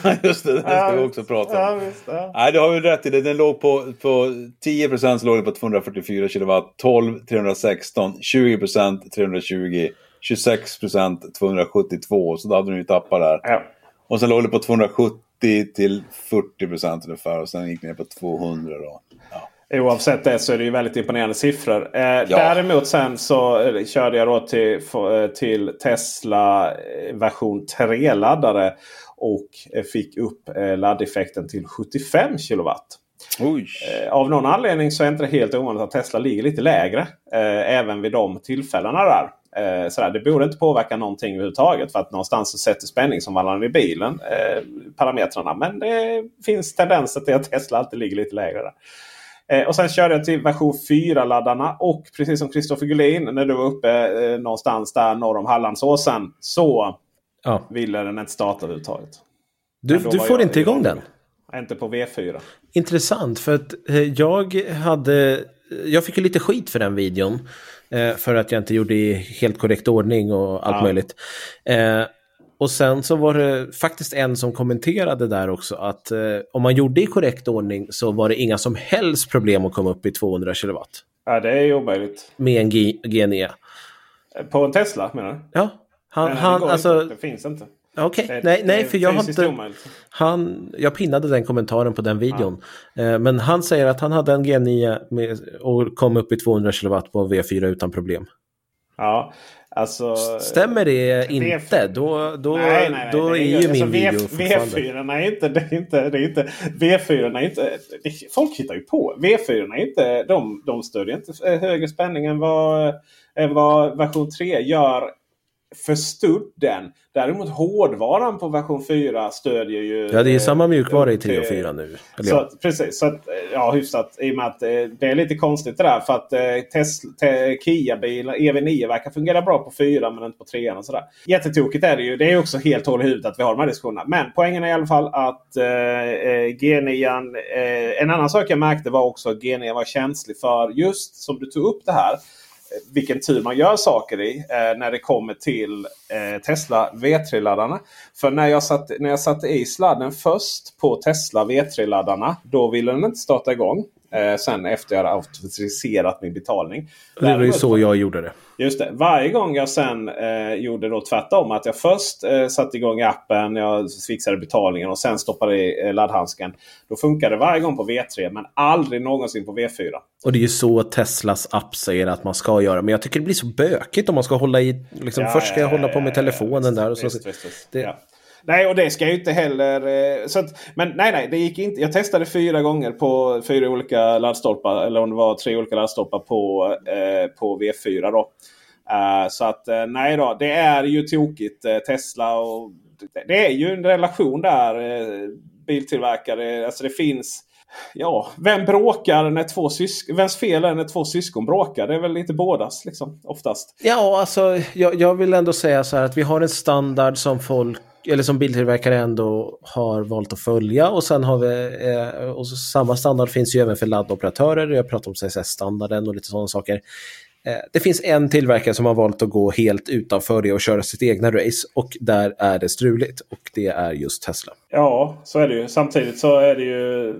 Speaker 4: Just det, det ska vi också prata om. Visst, Nej, det har vi rätt i. Det. Den låg på, på 10% låg den på 244 kW, 12 316, 20% 320. 26 procent 272. Så då hade de ju tappat där. Ja. Och sen låg det på 270 till 40 procent ungefär. Och sen gick det ner på 200 då. Ja.
Speaker 2: Oavsett det så är det ju väldigt imponerande siffror. Eh, ja. Däremot sen så eh, körde jag då till, eh, till Tesla eh, version 3-laddare. Och fick upp laddeffekten till 75 kilowatt. Eh, av någon anledning så är det inte helt ovanligt att Tesla ligger lite lägre. Eh, även vid de tillfällena där. Eh, sådär. Det borde inte påverka någonting överhuvudtaget. För att någonstans så sätter spänningsomvandlaren i bilen eh, parametrarna. Men det finns tendenser till att Tesla alltid ligger lite lägre där. Eh, och sen körde jag till version 4-laddarna. Och precis som Kristoffer Gullin när du var uppe eh, någonstans där norr om Hallandsåsen. Så ja. ville den inte starta överhuvudtaget.
Speaker 3: Du, du får inte igång den?
Speaker 2: Inte på V4.
Speaker 3: Intressant för att eh, jag hade... Jag fick ju lite skit för den videon. Eh, för att jag inte gjorde i helt korrekt ordning och allt ja. möjligt. Eh, och sen så var det faktiskt en som kommenterade där också att eh, om man gjorde i korrekt ordning så var det inga som helst problem att komma upp i 200 kW.
Speaker 2: Ja, det är omöjligt.
Speaker 3: Med en G GNE.
Speaker 2: På en Tesla menar du?
Speaker 3: Ja. Han,
Speaker 2: Nej,
Speaker 3: han,
Speaker 2: det,
Speaker 3: alltså,
Speaker 2: inte. det finns inte.
Speaker 3: Okej, okay. nej, nej för jag har inte... Han, jag pinnade den kommentaren på den videon. Ja. Eh, men han säger att han hade en G9 med, och kom upp i 200 kW på V4 utan problem.
Speaker 2: Ja, alltså...
Speaker 3: Stämmer det inte, då, då, nej, nej, nej, då är, ju alltså, min video
Speaker 2: V4 är inte... Det är inte, det är inte V4 är inte... Folk hittar ju på. V4 är inte... De, de stödjer inte högre spänning än vad, än vad version 3 gör för studden. Däremot hårdvaran på version 4 stödjer ju...
Speaker 3: Ja, det är ju samma mjukvara i 3 och 4 nu.
Speaker 2: så, ja. Precis, så att, ja hyfsat. I och med att eh, det är lite konstigt det där. För att eh, Tesla, Kia-bilar, EV9 verkar fungera bra på 4 men inte på 3 och sådär. Jättetokigt är det ju. Det är också helt hål i huvudet att vi har de här diskussionerna. Men poängen är i alla fall att eh, eh G9... Eh, en annan sak jag märkte var också att G9 var känslig för just som du tog upp det här vilken tur man gör saker i eh, när det kommer till eh, Tesla V3-laddarna. För när jag, satt, när jag satte i sladden först på Tesla V3-laddarna då ville den inte starta igång. Eh, sen efter jag hade autentiserat min betalning.
Speaker 3: Det var ju så jag gjorde det.
Speaker 2: Just det. Varje gång jag sen eh, gjorde då tvärtom. Att jag först eh, satte igång appen, jag fixade betalningen och sen stoppade i eh, laddhandsken. Då funkade det varje gång på V3 men aldrig någonsin på V4.
Speaker 3: Och det är ju så Teslas app säger att man ska göra. Men jag tycker det blir så bökigt om man ska hålla i... Liksom, ja, först ska jag hålla på med telefonen där. Och så,
Speaker 2: visst, visst, visst. Det. Nej, och det ska jag ju inte heller... Eh, så att, men nej, nej, det gick inte. Jag testade fyra gånger på fyra olika laddstolpar. Eller om det var tre olika laddstolpar på, eh, på V4. Då. Uh, så att eh, nej då, det är ju tokigt. Tesla och det, det, är ju en relation där. biltillverkare, alltså det finns... Ja, vem bråkar när två syskon... Vems fel är när två syskon bråkar? Det är väl lite bådas liksom, oftast.
Speaker 3: Ja, alltså jag, jag vill ändå säga så här att vi har en standard som folk eller som biltillverkare ändå har valt att följa och sen har vi eh, och samma standard finns ju även för laddoperatörer. Jag pratar om CSS-standarden och lite sådana saker. Eh, det finns en tillverkare som har valt att gå helt utanför det och köra sitt egna race och där är det struligt och det är just Tesla.
Speaker 2: Ja, så är det ju. Samtidigt så är det ju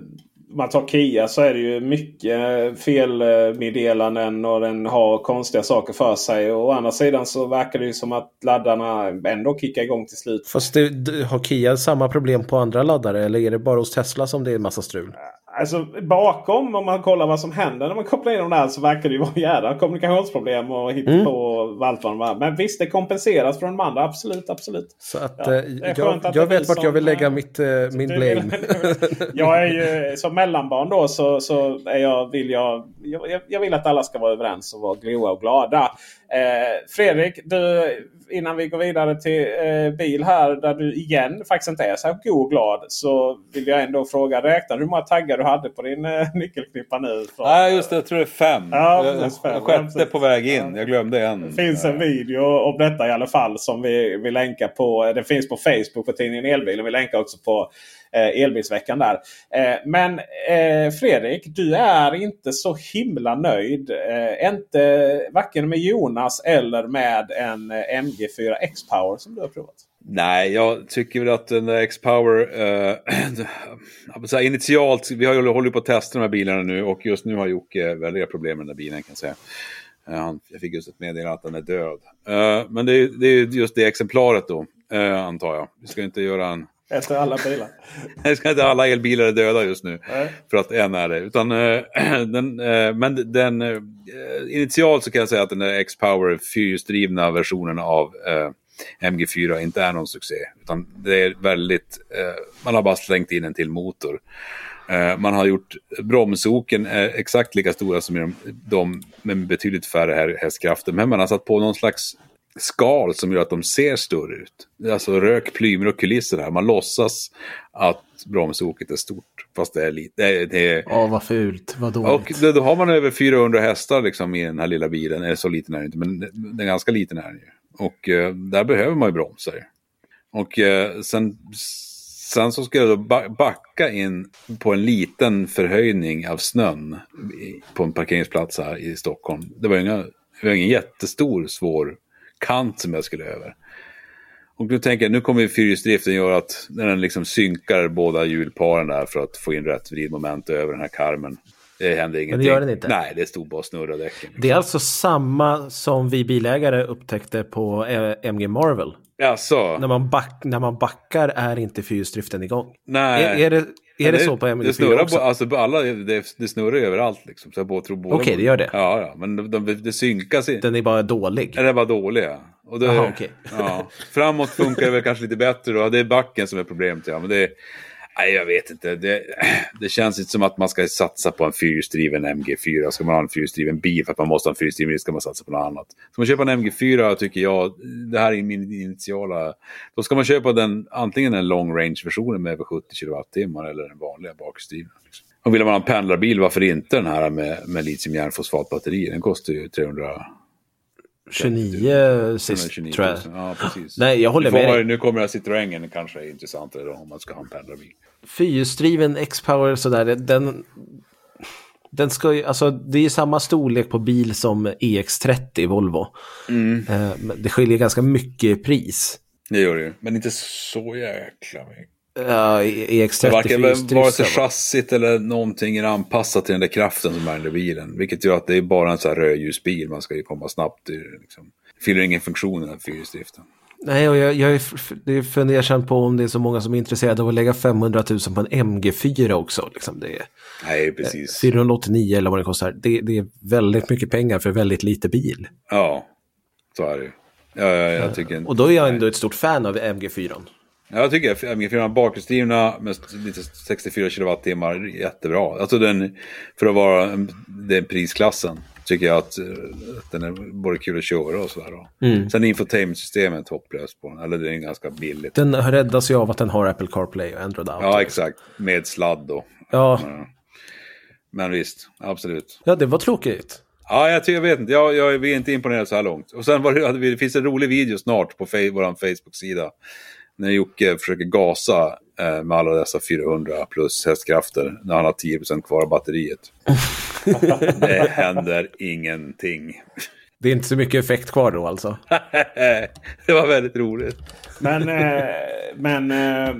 Speaker 2: man tar Kia så är det ju mycket felmeddelanden och den har konstiga saker för sig. Och å andra sidan så verkar det ju som att laddarna ändå kickar igång till slut.
Speaker 3: Fast det, har Kia samma problem på andra laddare eller är det bara hos Tesla som det är massa strul?
Speaker 2: Alltså bakom om man kollar vad som händer när man kopplar in dem där så verkar det ju vara jädra kommunikationsproblem och hitta mm. på allt vad de Men visst det kompenseras från de andra. Absolut, absolut.
Speaker 3: Så att, ja, eh, jag, jag vet vart jag vill lägga eh, mitt, uh, min blame.
Speaker 2: jag är ju som mellanbarn då så, så är jag, vill jag, jag, jag vill att alla ska vara överens och vara goa och glada. Eh, Fredrik, du innan vi går vidare till eh, bil här där du igen faktiskt inte är så god och glad. Så vill jag ändå fråga, räknar du hur många taggar du hade på din eh, nyckelknippa nu?
Speaker 4: Nej, just det. Jag tror det är fem.
Speaker 2: Ja,
Speaker 4: jag, fem. Sjätte på väg in. Jag glömde en.
Speaker 2: Det finns en video om detta i alla fall som vi vill länka på. Det finns på Facebook på tidningen Elbilen. Vi länkar också på Eh, elbilsveckan där. Eh, men eh, Fredrik, du är inte så himla nöjd. Inte varken med Jonas eller med en MG4 X-Power som du har provat.
Speaker 4: Nej, jag tycker väl att en X-Power, eh, initialt, vi har ju hållit på att testa de här bilarna nu och just nu har Jocke väldiga problem med den där bilen kan jag säga. Jag fick just ett meddelande att den är död. Eh, men det är, det är just det exemplaret då, eh, antar jag. Vi ska inte göra en
Speaker 2: efter alla bilar.
Speaker 4: Jag ska inte alla elbilar är döda just nu. Nej. För att en är det. Utan, äh, den, äh, men den, äh, initialt så kan jag säga att den där X-Power fyrhjulsdrivna versionen av MG4 inte är någon succé. Utan det är väldigt, man har bara slängt in en till motor. Man har gjort bromsoken exakt lika stora som de, de med betydligt färre hästkrafter. Men man har satt på någon slags skal som gör att de ser större ut. Alltså rök, plymer och kulisser här. Man låtsas att bromsoket är stort. Fast det är lite. Det, det...
Speaker 3: Ja, vad fult. Vad dåligt.
Speaker 4: Och då, då, har man över 400 hästar liksom i den här lilla bilen. Eller så liten är den inte, men den är ganska liten är den ju. Och uh, där behöver man ju bromsar. Och uh, sen, sen så ska jag då backa in på en liten förhöjning av snön på en parkeringsplats här i Stockholm. Det var, inga, det var ingen jättestor, svår kant som jag skulle över. Och nu tänker jag, nu kommer fyrhjulsdriften göra att när den liksom synkar båda hjulparen där för att få in rätt vridmoment över den här karmen. Det händer ingenting. Men
Speaker 3: det gör den inte?
Speaker 4: Nej, det stod bara och snurra däcken. Liksom.
Speaker 3: Det är alltså samma som vi bilägare upptäckte på eh, MG Marvel?
Speaker 4: Jaså?
Speaker 3: När man, back, när man backar är inte fyrhjulsdriften igång?
Speaker 4: Nej.
Speaker 3: Är, är det, är det, det, så på MG4
Speaker 4: det snurrar
Speaker 3: också?
Speaker 4: På, alltså, alla, det, det snurrar överallt liksom. Okej,
Speaker 3: okay, det gör det?
Speaker 4: Ja, ja men de, de, det synkas. I,
Speaker 3: den är bara dålig?
Speaker 4: Den är bara dålig, ja. Och det,
Speaker 3: Aha, okay.
Speaker 4: ja, framåt funkar det väl kanske lite bättre då. Det är backen som är problemet. Ja. Men det, nej, jag vet inte. Det, det känns inte som att man ska satsa på en fyrhjulsdriven MG4. Ska man ha en fyrhjulsdriven bil för att man måste ha en fyrhjulsdriven bil ska man satsa på något annat. Ska man köpa en MG4 tycker jag, det här är min initiala, då ska man köpa den, antingen en long range-versionen med över 70 kWh eller den vanliga bakhjulsdrivna. Liksom. Och vill man ha en pendlarbil, varför inte den här med, med litiumjärnfosfatbatteri? Den kostar ju 300
Speaker 3: 29 sist 29 tror jag.
Speaker 4: Ja, precis.
Speaker 3: Nej, jag håller med
Speaker 4: dig. Nu kommer Citroengen kanske är intressantare då, om man ska ha en pendlarbil.
Speaker 3: Fyrhjulsdriven X-Power sådär, den, den ska ju, alltså det är samma storlek på bil som EX30 Volvo.
Speaker 4: Mm.
Speaker 3: Eh, det skiljer ganska mycket i pris.
Speaker 4: Det gör det ju, men inte så jäkla mycket.
Speaker 3: Ja, EX30
Speaker 4: Varken vare sig chassit eller någonting är anpassat till den där kraften som är i den bilen. Vilket gör att det är bara en sån här rödljusbil. Man ska ju komma snabbt. Liksom. Fyller ingen funktion i den fyrhjulsdriften.
Speaker 3: Nej, och jag, jag är fundersam på om det är så många som är intresserade av att lägga 500 000 på en MG4 också. Liksom det är,
Speaker 4: Nej, precis.
Speaker 3: 489 eller vad det kostar. Det, det, är väldigt mycket pengar för väldigt lite bil.
Speaker 4: Ja, så är det Ja, ja, jag tycker
Speaker 3: Och då är jag ändå ett stort fan av MG4.
Speaker 4: Jag tycker MG4 bakhjulsdrivna med lite 64 kilowattimmar jättebra. Alltså den, för att vara den prisklassen tycker jag att, att den är både kul att köra och sådär. Mm. Sen infotainmentsystemet hopplöst på den, eller det är ganska billigt.
Speaker 3: Den räddas ju av att den har Apple CarPlay och Android Auto.
Speaker 4: Ja, exakt. Med sladd då.
Speaker 3: Ja.
Speaker 4: Men visst, absolut.
Speaker 3: Ja, det var tråkigt.
Speaker 4: Ja, jag, jag vet inte. Jag, jag är inte imponerad så här långt. Och sen var det, det finns en rolig video snart på vår Facebook-sida när Jocke försöker gasa eh, med alla dessa 400 plus hästkrafter när han har 10% kvar av batteriet. det händer ingenting.
Speaker 3: Det är inte så mycket effekt kvar då alltså?
Speaker 4: det var väldigt roligt.
Speaker 2: Men, eh, men eh,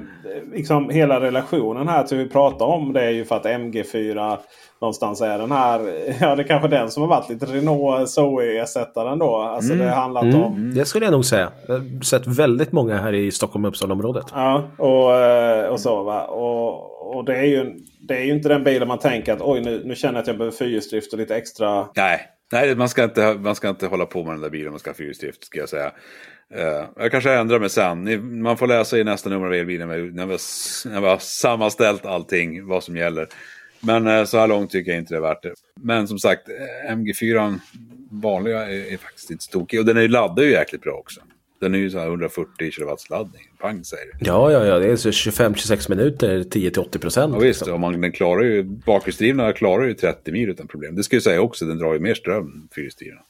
Speaker 2: liksom hela relationen här till vi pratar om det är ju för att MG4 någonstans är den här. Ja, det är kanske den som har varit lite Renault Zoe-ersättaren då. Alltså mm. det handlat mm. om.
Speaker 3: Det skulle jag nog säga. Jag har sett väldigt många här i Stockholm Uppsala-området.
Speaker 2: Ja, och, eh, och så va. Och, och det är ju det är ju inte den bilen man tänker att oj nu, nu känner jag att jag behöver fyrhjulsdrift och lite extra.
Speaker 4: Nej, Nej man, ska inte, man ska inte hålla på med den där bilen man ska ha fyrhjulsdrift ska jag säga. Uh, jag kanske ändrar mig sen. Man får läsa i nästa nummer av elbilen när vi, när vi har sammanställt allting, vad som gäller. Men uh, så här långt tycker jag inte det är värt det. Men som sagt, eh, MG4 vanliga är, är faktiskt inte tokig. Och den är laddar ju jäkligt bra också. Den är ju så här 140 kW laddning. Pang säger det.
Speaker 3: Ja, ja, ja. Det är 25-26 minuter, 10-80 procent.
Speaker 4: Ja, visst, liksom. och man, den klarar ju, bakhjulsdrivna klarar ju 30 mil utan problem. Det ska jag säga också, den drar ju mer ström fyrhjulsdrivna.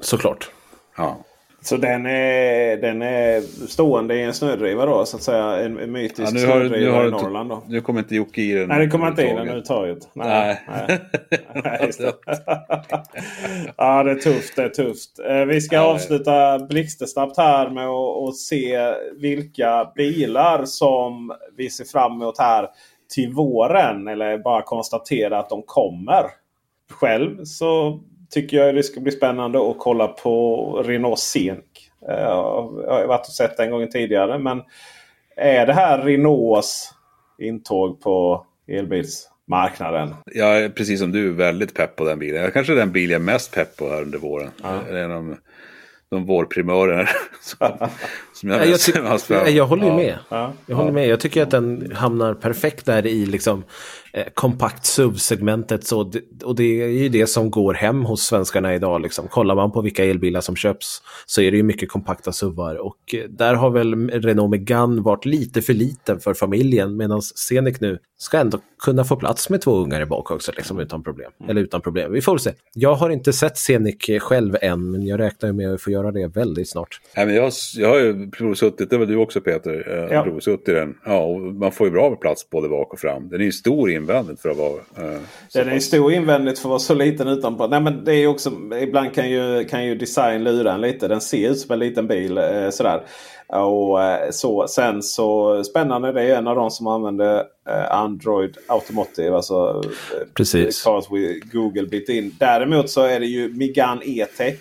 Speaker 3: Såklart.
Speaker 4: Ja.
Speaker 2: Så den är, den är stående i en snödriva då så att säga. En, en mytisk ja, nu har, snödriva nu har i Norrland då.
Speaker 4: Nu kommer inte Jocke i den.
Speaker 2: Nej, det kommer inte i den överhuvudtaget. Nej. nej. nej ja, det är tufft. Det är tufft. Eh, vi ska nej. avsluta blixtsnabbt här med att se vilka bilar som vi ser fram emot här till våren. Eller bara konstatera att de kommer. Själv så tycker jag det ska bli spännande att kolla på Renault Scenic. Eh, jag har varit och sett den gången tidigare. Men är det här Renaults intåg på elbilsmarknaden?
Speaker 4: Jag är precis som du väldigt pepp på den bilen. Kanske den bil jag är mest pepp på här under våren. Ja de vårprimörerna.
Speaker 3: som jag, jag, jag, jag håller ju med. Ja, jag håller med. Jag tycker att den hamnar perfekt där i liksom kompakt SUV-segmentet. Så, och det är ju det som går hem hos svenskarna idag. Liksom. Kollar man på vilka elbilar som köps så är det ju mycket kompakta SUVar. Och eh, där har väl Renault Megane varit lite för liten för familjen. Medan Scenic nu ska ändå kunna få plats med två ungar i bak också. Liksom, utan problem. Mm. Eller utan problem. Vi får se. Jag har inte sett Scenic själv än. Men jag räknar med att få göra det väldigt snart.
Speaker 4: Nej, men jag, jag har ju provsuttit, det var du också Peter, eh, ja. provsuttit den. Ja, och man får ju bra plats både bak och fram. Den är ju stor invändigt för att vara... Eh,
Speaker 2: den är stor invändigt för att vara så liten utanpå. Nej men det är också, ibland kan ju, kan ju design lura en lite. Den ser ut som en liten bil eh, sådär. Och, eh, så, sen så spännande, det är en av de som använder eh, Android Automotive. Alltså
Speaker 3: eh, Precis.
Speaker 2: Cars with Google bit in. Däremot så är det ju Migan E-tech.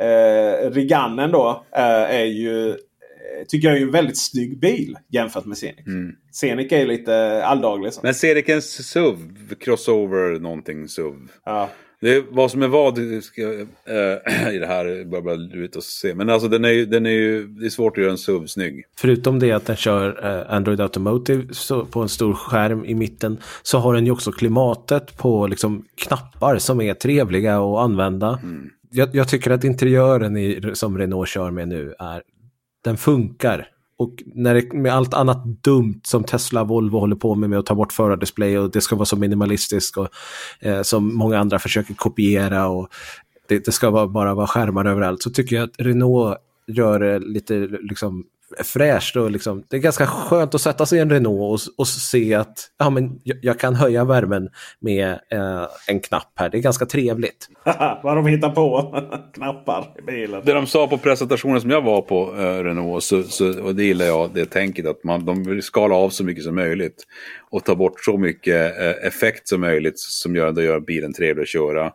Speaker 2: Eh, Rigannen då eh, är ju tycker jag är en väldigt snygg bil jämfört med Scenic. Mm. Scenic är ju lite alldaglig.
Speaker 4: Men Scenic är en SUV, crossover någonting SUV. Ja. Det, vad som är vad ska, äh, i det här bara, bara ut och se. Men alltså den är, ju, den är ju, det är svårt att göra en SUV snygg.
Speaker 3: Förutom det att den kör äh, Android Automotive så, på en stor skärm i mitten så har den ju också klimatet på liksom, knappar som är trevliga att använda. Mm. Jag, jag, tycker att interiören i, som Renault kör med nu är den funkar. Och när det, med allt annat dumt som Tesla och Volvo håller på med, med att ta bort förardisplay och det ska vara så minimalistiskt och eh, som många andra försöker kopiera och det, det ska vara, bara vara skärmar överallt, så tycker jag att Renault gör det lite liksom fräscht och liksom, det är ganska skönt att sätta sig i en Renault och, och se att ja, men jag, jag kan höja värmen med eh, en knapp här. Det är ganska trevligt.
Speaker 2: Vad de hittar på. Knappar i bilen.
Speaker 4: Det de sa på presentationen som jag var på, eh, Renault, så, så, och det gillar jag, det tänket att man, de vill skala av så mycket som möjligt. Och ta bort så mycket eh, effekt som möjligt som gör, gör bilen trevlig att köra.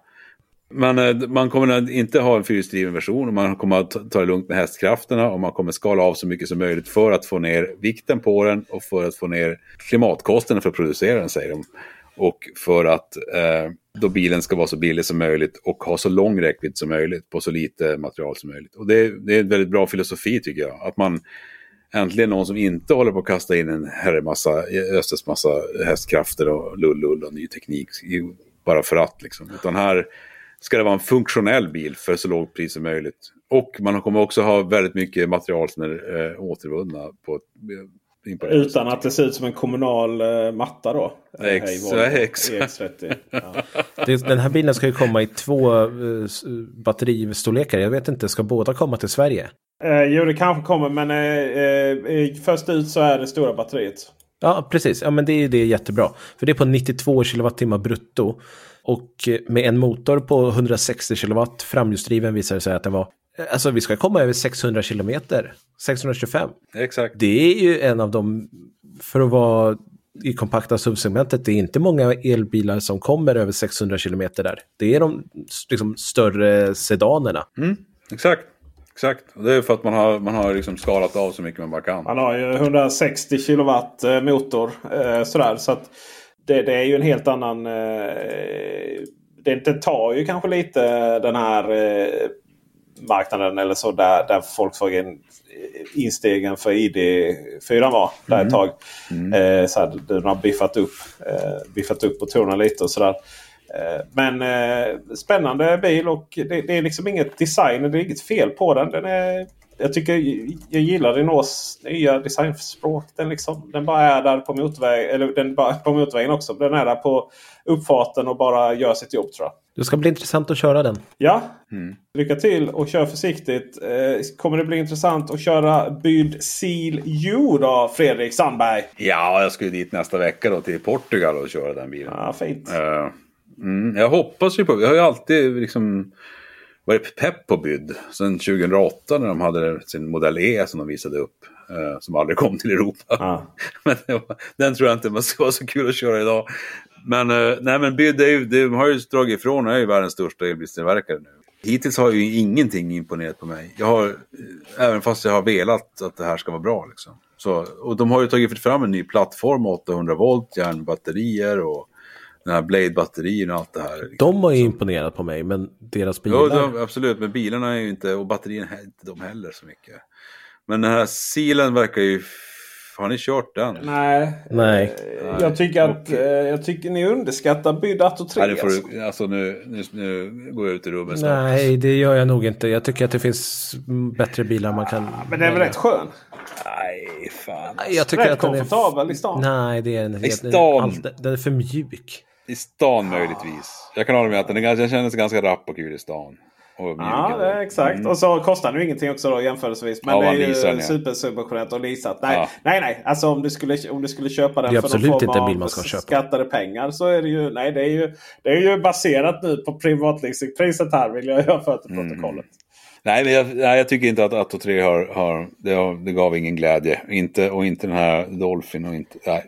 Speaker 4: Men eh, man kommer inte ha en fyrhjulsdriven version och man kommer att ta det lugnt med hästkrafterna och man kommer skala av så mycket som möjligt för att få ner vikten på den och för att få ner klimatkostnaden för att producera den säger de. Och för att eh, då bilen ska vara så billig som möjligt och ha så lång räckvidd som möjligt på så lite material som möjligt. Och det, det är en väldigt bra filosofi tycker jag. Att man äntligen någon som inte håller på att kasta in en herremassa, eh, östes massa hästkrafter och lull och ny teknik bara för att liksom. Utan här ska det vara en funktionell bil för så lågt pris som möjligt. Och man kommer också ha väldigt mycket material som är eh, återvunna på ett
Speaker 2: utan att det ser ut som en kommunal uh, matta då?
Speaker 4: Ex hey, exakt.
Speaker 3: E den här bilen ska ju komma i två uh, batteristorlekar. Jag vet inte, ska båda komma till Sverige?
Speaker 2: Uh, jo, det kanske kommer, men uh, först ut så är det stora batteriet.
Speaker 3: Ja, precis. Ja, men det är det är jättebra. För det är på 92 kWh brutto. Och med en motor på 160 kW framhjulsdriven visar det sig att den var Alltså vi ska komma över 600 kilometer. 625.
Speaker 4: Exakt.
Speaker 3: Det är ju en av de, för att vara i kompakta subsegmentet, det är inte många elbilar som kommer över 600 kilometer där. Det är de liksom, större sedanerna.
Speaker 4: Mm, exakt. Exakt, och det är för att man har, man har liksom skalat av så mycket man bara kan.
Speaker 2: Man har ju 160 kilowatt eh, motor. Eh, sådär, så att det, det, är ju en helt annan... Eh, det, det tar ju kanske lite den här eh, marknaden eller så där, där Volkswagen instegen för ID4 var där mm. ett tag. Mm. Eh, så här, den har biffat upp, eh, biffat upp motorerna lite och sådär. Eh, men eh, spännande bil och det, det, är liksom inget design. Det är inget fel på den. den är, jag tycker jag gillar Renaults nya designspråk. Den, liksom, den bara är där på motorvägen. Eller den bara på motorvägen också. Den är där på uppfarten och bara gör sitt jobb tror jag.
Speaker 3: Det ska bli intressant att köra den.
Speaker 2: Ja, mm. lycka till och kör försiktigt. Eh, kommer det bli intressant att köra Byd Seal U då, Fredrik Sandberg?
Speaker 4: Ja, jag ska ju dit nästa vecka då till Portugal och köra den bilen.
Speaker 2: Ja, fint.
Speaker 4: Uh, mm, jag hoppas ju på, jag har ju alltid liksom varit pepp på Byd. Sen 2008 när de hade sin modell E som de visade upp. Uh, som aldrig kom till Europa. Ah. men var, den tror jag inte ska vara så kul att köra idag. Men, uh, nej, men Byd är de har ju dragit ifrån och är ju världens största elbilstillverkare nu. Hittills har ju ingenting imponerat på mig. Jag har, även fast jag har velat att det här ska vara bra. Liksom. Så, och de har ju tagit fram en ny plattform, 800 volt, järnbatterier och den här Blade-batterierna och allt det här.
Speaker 3: De har ju imponerat på mig, men deras bilar?
Speaker 4: Ja, de, absolut, men bilarna är ju inte, och batterierna är inte de heller så mycket. Men den här silen verkar ju har ni kört den?
Speaker 2: Nej.
Speaker 3: Nej.
Speaker 2: Jag tycker att och, jag tycker ni underskattar Bydato 3.
Speaker 4: Nej, får du, alltså nu, nu, nu går jag ut i rummet
Speaker 3: snart. Nej, det gör jag nog inte. Jag tycker att det finns bättre bilar man kan...
Speaker 2: Men den är väl rätt skön?
Speaker 4: Nej, fan.
Speaker 3: Alltså. Jag tycker rätt att
Speaker 2: komfortabel är... i stan.
Speaker 3: Nej, det är en.
Speaker 4: I stan?
Speaker 3: Den är för mjuk.
Speaker 4: I stan möjligtvis. Jag kan hålla med att den, den känns ganska rapp och kul i stan.
Speaker 2: Ja, det är exakt. Mm. Och så kostar det ingenting också då jämförelsevis. Men ja, det är ju ja. supersubventionerat och leasat. Nej, ja. nej, nej. Alltså om du skulle, om du skulle köpa den
Speaker 3: för någon form inte en bil man ska köpa.
Speaker 2: skattade pengar så är det ju... Nej, det är ju, det är ju baserat nu på privatleasingpriset här vill jag göra för till mm. protokollet. Mm.
Speaker 4: Nej, men jag, nej, jag tycker inte att Atto 3 har, har, det, har, det gav ingen glädje. Inte, och inte den här Dolphin och inte... Nej,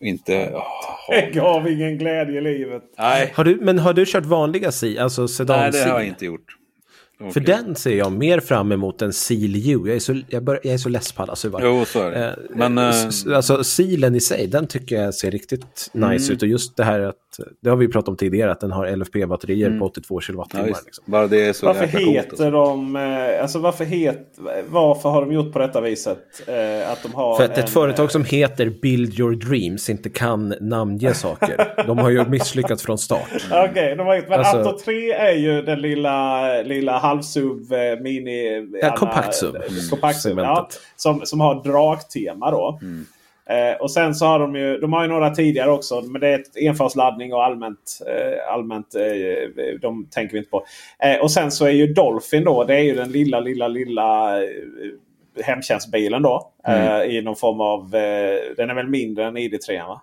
Speaker 4: inte oh,
Speaker 2: det gav ingen glädje i livet.
Speaker 4: Nej.
Speaker 3: Har du, men har du kört vanliga si, alltså sedan
Speaker 4: Nej, det har jag inte gjort.
Speaker 3: Okay. För den ser jag mer fram emot än Seal U. Jag är så, jag bör, jag är så less på alla suvar.
Speaker 4: Jo, så är det. Eh,
Speaker 3: Men, äh... Alltså Sealen i sig, den tycker jag ser riktigt mm. nice ut. Och just det här att, det har vi pratat om tidigare, att den har LFP-batterier mm. på 82 kilowattimmar. Ja, liksom.
Speaker 4: Bara det är så
Speaker 2: varför heter alltså. de, eh, alltså varför, het, varför har de gjort på detta viset? Att de har
Speaker 3: För att en, ett företag som heter Build Your Dreams inte kan namnge saker. de har ju misslyckats från start.
Speaker 2: Okej, okay, men alltså... Atto 3 är ju den lilla, lilla halvsub, eh, mini...
Speaker 3: Ja, kompakt-SUV.
Speaker 2: Kompakt mm. ja, som, som har dragtema då. Mm. Eh, och sen så har de ju, de har ju några tidigare också. Men det är enfasladdning och allmänt, eh, allmänt eh, de tänker vi inte på. Eh, och sen så är ju Dolphin då, det är ju den lilla, lilla, lilla hemtjänstbilen då.
Speaker 4: Mm.
Speaker 2: Eh, I någon form av... Eh, den är väl mindre än ID3 va?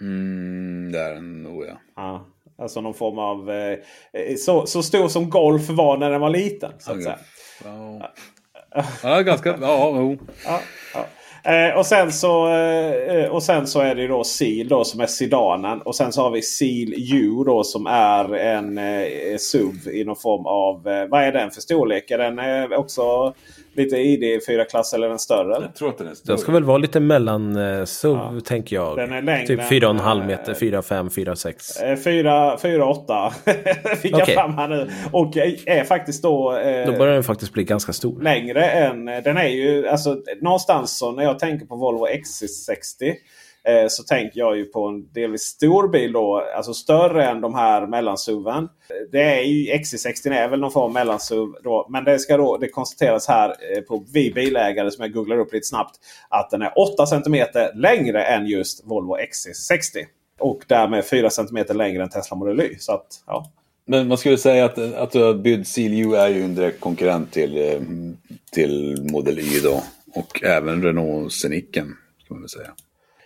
Speaker 4: Mm, det är den nog ja.
Speaker 2: ja. Alltså någon form av... Eh, så, så stor som Golf var när den var liten. Så att säga.
Speaker 4: Ja, ja ganska... Ja, jo.
Speaker 2: Ja, ja. Eh, och, sen så, eh, och sen så är det då Seal då som är sedanen. Och sen så har vi Seal U då som är en eh, SUV i någon form av... Eh, vad är den för storlek? Är den eh, också lite ID 4-klass eller den större? Eller?
Speaker 4: Jag tror att den är större.
Speaker 3: Den ska väl vara lite mellan eh, SUV
Speaker 2: Ja.
Speaker 3: tänker jag.
Speaker 2: Den är längre
Speaker 3: typ
Speaker 2: än,
Speaker 3: 4,5
Speaker 2: eh,
Speaker 3: meter, 4, 5, 4, 6.
Speaker 2: Eh, 4, 4 8 fick jag fram här nu. Och är faktiskt då... eh,
Speaker 3: Då börjar den faktiskt bli ganska stor.
Speaker 2: längre än... Den är ju alltså någonstans så när jag jag tänker på Volvo XC60 eh, så tänker jag ju på en delvis stor bil då. Alltså större än de här mellansuven. Det är ju XC60 är väl någon form av mellansuv då. Men det ska då det konstateras här eh, på vi bilägare som jag googlar upp lite snabbt. Att den är 8 cm längre än just Volvo XC60. Och därmed 4 cm längre än Tesla Model Y. Så att, ja.
Speaker 4: Men man skulle säga att, att du har bytt CLU är ju en direkt konkurrent till, eh, till Model Y då. Och även Renault Sceniken. kan man väl säga.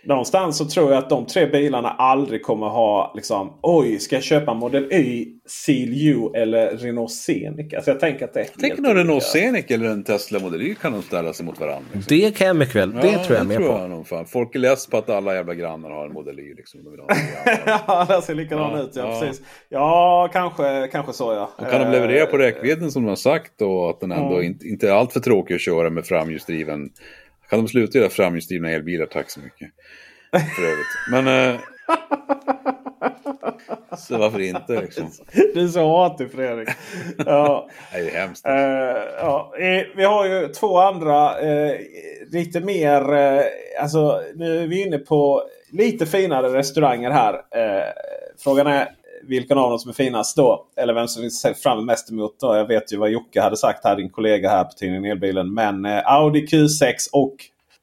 Speaker 2: Någonstans så tror jag att de tre bilarna aldrig kommer ha liksom Oj, ska jag köpa Model Y, Seal U eller Renault Scenic? Alltså jag tänker att det är
Speaker 4: Tänk
Speaker 2: helt
Speaker 4: när Renault. Scenic eller en Tesla Model Y kan de ställa sig mot varandra. Liksom.
Speaker 3: Det kan jag mycket väl. Det
Speaker 4: Ja,
Speaker 3: tror jag mer
Speaker 4: tror
Speaker 3: på.
Speaker 4: Jag nog fan. Folk är less på att alla jävla grannar har en Model Y. Liksom. De vill ha
Speaker 2: ja, den ser likadan
Speaker 4: Ja,
Speaker 2: ut. Ja,
Speaker 4: ja.
Speaker 2: precis. Ja, kanske, kanske så ja.
Speaker 4: Och kan de leverera på
Speaker 2: Eh,
Speaker 4: räckvidden som de har sagt och att den ändå inte, inte är alltför tråkig att köra med framhjulsdriven. Kan de sluta göra framhjulsdrivna elbilar, tack så mycket. För övrigt. Men... Eh, så varför inte liksom?
Speaker 2: Du är så hatig Fredrik. Ja.
Speaker 4: Det är hemskt.
Speaker 2: Eh, ja, vi har ju två andra eh, lite mer... Eh, alltså nu är vi inne på lite finare restauranger här. Frågan är vilken av dem som är finast då. Eller vem som vi ser fram mest emot. Då. Jag vet ju vad Jocke hade sagt här, din kollega här på tidningen Elbilen. Men eh, Audi Q6 och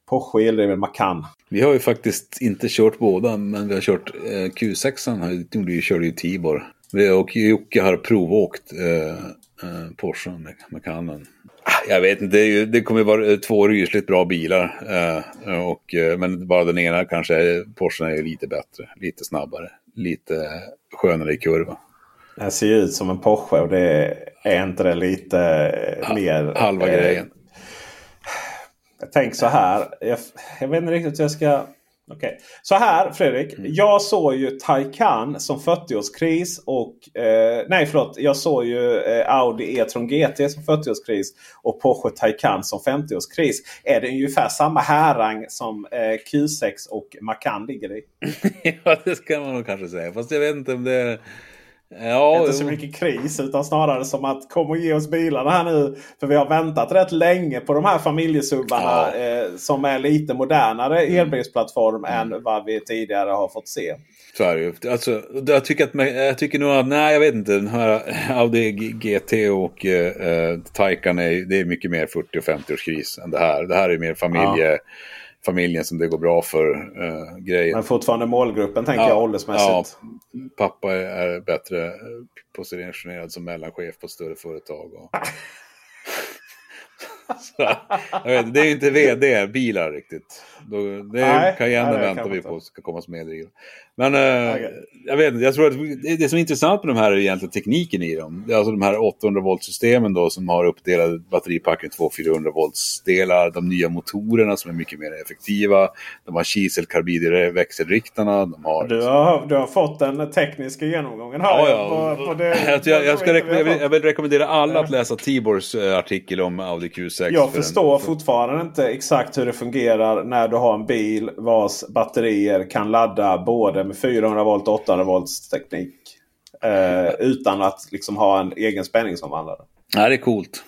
Speaker 2: Porsche eldriven Macan.
Speaker 4: Vi har ju faktiskt inte kört båda, men vi har kört eh, Q6. Han ju, körde ju Tibor. Och Jocke har provåkt eh, eh, Porsche med Macanen. Ah, jag vet inte, det, ju, det kommer ju vara eh, två rysligt bra bilar. Eh, och, eh, men bara den ena kanske, Porschen är ju lite bättre, lite snabbare, lite skönare i kurva.
Speaker 2: Den ser ju ut som en Porsche och det är inte det lite eh, mer...
Speaker 4: Halva
Speaker 2: eh,
Speaker 4: grejen.
Speaker 2: Jag tänker så här. Jag, jag vet inte riktigt hur jag ska... Okej. Så här Fredrik. Jag såg ju Taycan som 40-årskris. Och, eh, nej förlåt. Jag såg ju eh, Audi E-tron GT som 40-årskris. Och Porsche Taycan som 50-årskris. Är det ungefär samma härang som eh, Q6 och Macan ligger i?
Speaker 4: ja, det ska man nog kanske säga. Fast jag vet inte om det är... Ja,
Speaker 2: inte så mycket kris utan snarare som att kom och ge oss bilarna här nu. För vi har väntat rätt länge på de här familjesubbarna eh, som är lite modernare elbilsplattform än vad vi tidigare har fått se.
Speaker 4: Så är det ju. Alltså, jag, tycker att, jag tycker nog att, nej jag vet inte, den här Audi GT och eh, Taycan är, det är mycket mer 40 och 50-årskris än det här. Det här är mer familje, familjen som det går bra för eh, grejen.
Speaker 2: Men fortfarande målgruppen tänker jag åldersmässigt.
Speaker 4: Ja, pappa är, bättre positionerad som mellanchef på ett större företag. Och... Så, jag vet, det är ju inte vd-bilar riktigt. Då, det
Speaker 2: Nej,
Speaker 4: Cayenne
Speaker 2: nej,
Speaker 4: väntar vi på ska komma som medrivare. Men eh, jag vet inte, jag tror att det, det som är intressant med de här är egentligen tekniken i dem. Det är alltså de här 800 voltsystemen då som har uppdelade batteripack i två 400 voltsdelar. De nya motorerna som är mycket mer effektiva. De har kiselkarbid i växelriktarna. De har
Speaker 2: Du har, du har fått den tekniska genomgången här.
Speaker 4: Ja, ja.
Speaker 2: På, på det,
Speaker 4: jag, jag, jag, ska rekommendera, jag, vill, jag vill rekommendera alla att läsa Tibors eh, artikel om Audi Q6.
Speaker 2: Jag
Speaker 4: för
Speaker 2: förstår
Speaker 4: den-
Speaker 2: fortfarande inte exakt hur det fungerar när du har en bil vars batterier kan ladda både med 400 volt och 800 volts teknik. Eh, utan att liksom ha en egen spänningsomvandlare.
Speaker 4: Nej, det är coolt.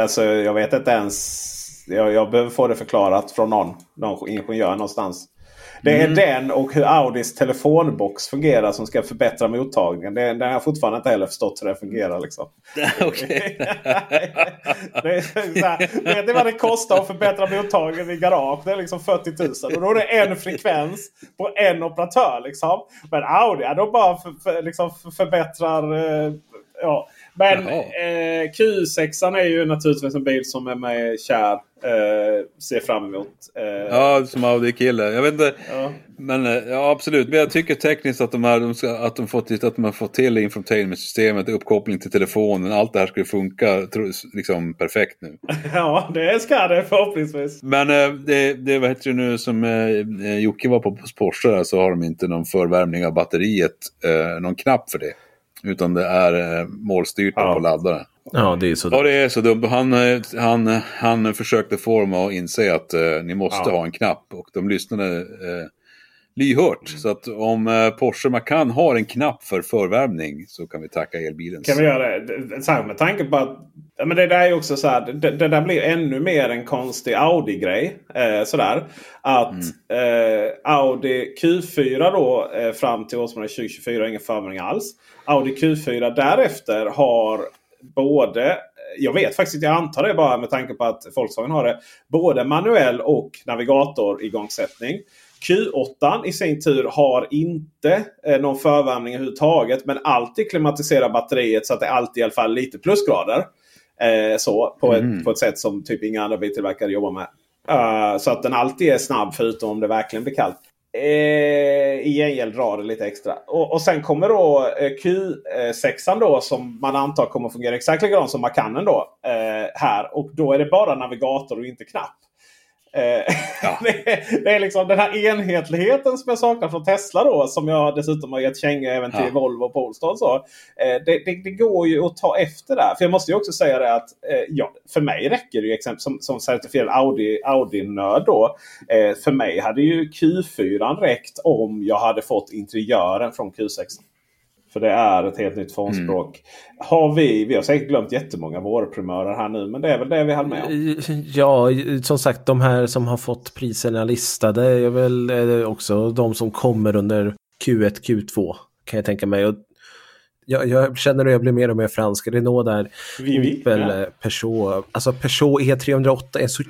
Speaker 2: Alltså, jag vet inte ens. Jag, jag behöver få det förklarat från någon, någon ingenjör någonstans. Det är
Speaker 4: Mm.
Speaker 2: den och hur Audis telefonbox fungerar som ska förbättra mottagningen. Det, den har jag fortfarande inte heller förstått hur det fungerar. Liksom.
Speaker 4: Okej.
Speaker 2: Det vet ni vad det kostar att förbättra mottagningen i garage? Det är liksom 40 000. Och då är det en frekvens på en operatör. Liksom. Men Audi, ja, de bara för, för, liksom för- förbättrar... eh, Ja, Men eh, Q6 är ju naturligtvis en bil som är mig kär. Eh, ser fram emot. Eh,
Speaker 4: ja, som Audi-kille. Jag vet inte.
Speaker 2: Ja.
Speaker 4: Men eh, ja, absolut. Men jag tycker tekniskt att de, här, de ska, att de fått, att de har fått till infotainmentsystemet, uppkoppling till telefonen. Allt det här skulle funka liksom perfekt nu.
Speaker 2: ja, det ska det förhoppningsvis.
Speaker 4: Men eh, det, det vad heter det nu som eh, Jocke var på Porsche där, så har de inte någon förvärmning av batteriet. Eh, någon knapp för det. Utan det är eh, målstyrt ja. på laddaren.
Speaker 3: Ja, det är så dumt.
Speaker 4: Ja, det är så dumt. Han, eh, han, han försökte få dem att inse att eh, ni måste ja. ha en knapp. Och de lyssnade eh, lyhört. Så att om eh, Porsche Macan har en knapp för förvärmning så kan vi tacka elbilen.
Speaker 2: Kan vi göra det? Så med tanke på att ja, men det där är också så här, det, det där blir ännu mer en konstig Audi-grej. Eh, sådär. Att mm. eh, Audi Q4 då eh, fram till årsmånaden 2024 ingen förvärmning alls. Audi Q4 därefter har både jag vet faktiskt jag antar det bara med tanke på att Volkswagen har det. Både manuell och navigator igångsättning. Q8 i sin tur har inte eh, någon förvärmning överhuvudtaget. Men alltid klimatiserar batteriet så att det alltid i alla fall lite plusgrader. Eh, så, på, mm. ett, på ett sätt som typ inga andra biltillverkare jobbar med. Uh, så att den alltid är snabb förutom om det verkligen blir kallt. Eh, I gengäld drar det lite extra. Och, och sen kommer då eh, Q6 då som man antar kommer fungera exakt likadant som Macanen då. Eh, här. Och då är det bara navigator och inte knapp. Eh, ja. det, är, liksom den här enhetligheten som jag saknar från Tesla då. Som jag dessutom har gett känga även till ja. Volvo och Polestar. Så. Eh, det, det, det, går ju att ta efter där. För jag måste ju också säga det att eh, ja, för mig räcker det ju exempel som, som certifierad Audi, Audi-nörd då. för mig hade ju Q4 räckt om jag hade fått interiören från Q6. För det är ett helt nytt formspråk. Mm. Har vi, vi har säkert glömt jättemånga vårprimörer här nu. Men det är väl det vi hann med om.
Speaker 3: Ja, som sagt de här som har fått priserna listade är väl också de som kommer under Q1, Q2. Kan jag tänka mig. Och jag, jag känner att jag blir mer och mer fransk. Renault där. Opel, ja. Peugeot. Alltså Peugeot E308 är så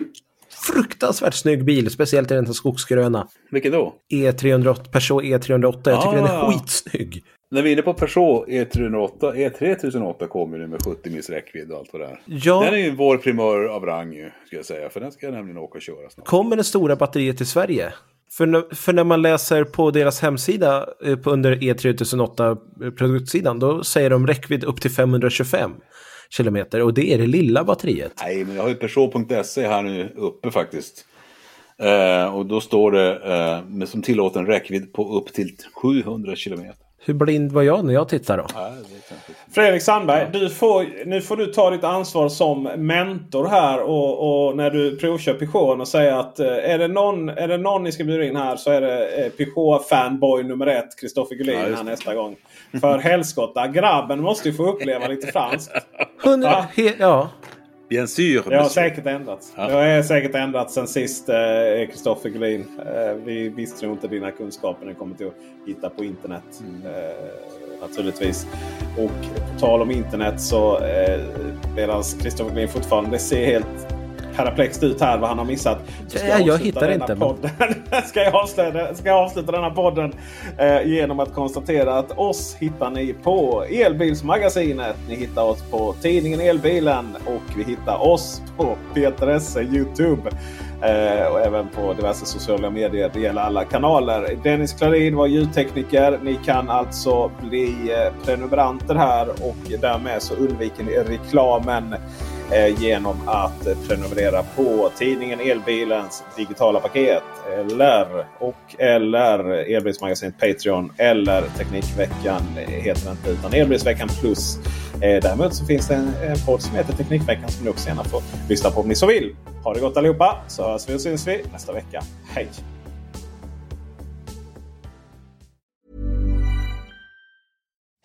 Speaker 3: fruktansvärt snygg bil, speciellt i den här skogsgröna.
Speaker 4: Vilken då?
Speaker 3: E308, Peugeot E308. Jag tycker ah. den är ah. skitsnygg.
Speaker 4: När vi är inne på Peugeot E308, E3008 kommer nu med 70 mils räckvidd och allt vad det är.
Speaker 3: Ja.
Speaker 4: Den är ju vår primör av rang ju, ska jag säga. För den ska jag nämligen åka och köra snart.
Speaker 3: Kommer det stora batteriet till Sverige? För, när, för när man läser på deras hemsida eh, på, under E3008 eh, produktsidan, då säger de räckvidd upp till 525 kilometer och det är det lilla batteriet.
Speaker 4: Nej, men jag har ju Peugeot.se här nu uppe faktiskt. Eh, och då står det eh, som tillåten räckvidd på upp till 700 kilometer.
Speaker 3: Hur blind var jag när jag tittade då?
Speaker 2: Fredrik Sandberg, du får, nu får du ta ditt ansvar som mentor här och, och när du provkör Peugeot och säga att eh, är det, någon, är det någon ni ska bjuda in här så är det eh, Peugeot-fanboy nummer ett, Kristoffer Gullin ja, här nästa gång. För helskotta, grabben måste ju få uppleva lite franskt.
Speaker 3: Ja.
Speaker 4: Bien sûr.
Speaker 2: Det har säkert ändrats. Ja. Det har säkert ändrats sen sist Kristoffer eh, Gullin. Eh, vi visste nog inte dina kunskaper när det kommer till att hitta på internet. Mm. Eh, naturligtvis. Och på tal om internet så eh, medan Kristoffer Gullin fortfarande ser helt perplext ut här vad han har missat.
Speaker 3: Så jag, jag hittar inte.
Speaker 2: Podden, ska, jag avsluta, ska jag avsluta denna podden eh, genom att konstatera att oss hittar ni på Elbilsmagasinet. Ni hittar oss på tidningen Elbilen och vi hittar oss på Peter Esse Youtube. Eh, och även på diverse sociala medier. Det gäller alla kanaler. Dennis Klarin var ljudtekniker. Ni kan alltså bli eh, prenumeranter här och därmed så undviker ni reklamen Eh, genom att prenumerera på tidningen Elbilens digitala paket. Eller, och, eller Elbilsmagasinet Patreon eller Teknikveckan heter den inte utan Elbilsveckan Plus. Eh, däremot så finns det en, en podd som heter Teknikveckan som ni också gärna får lyssna på om ni så vill. Ha det gott allihopa så hörs vi och syns vi nästa vecka. Hej!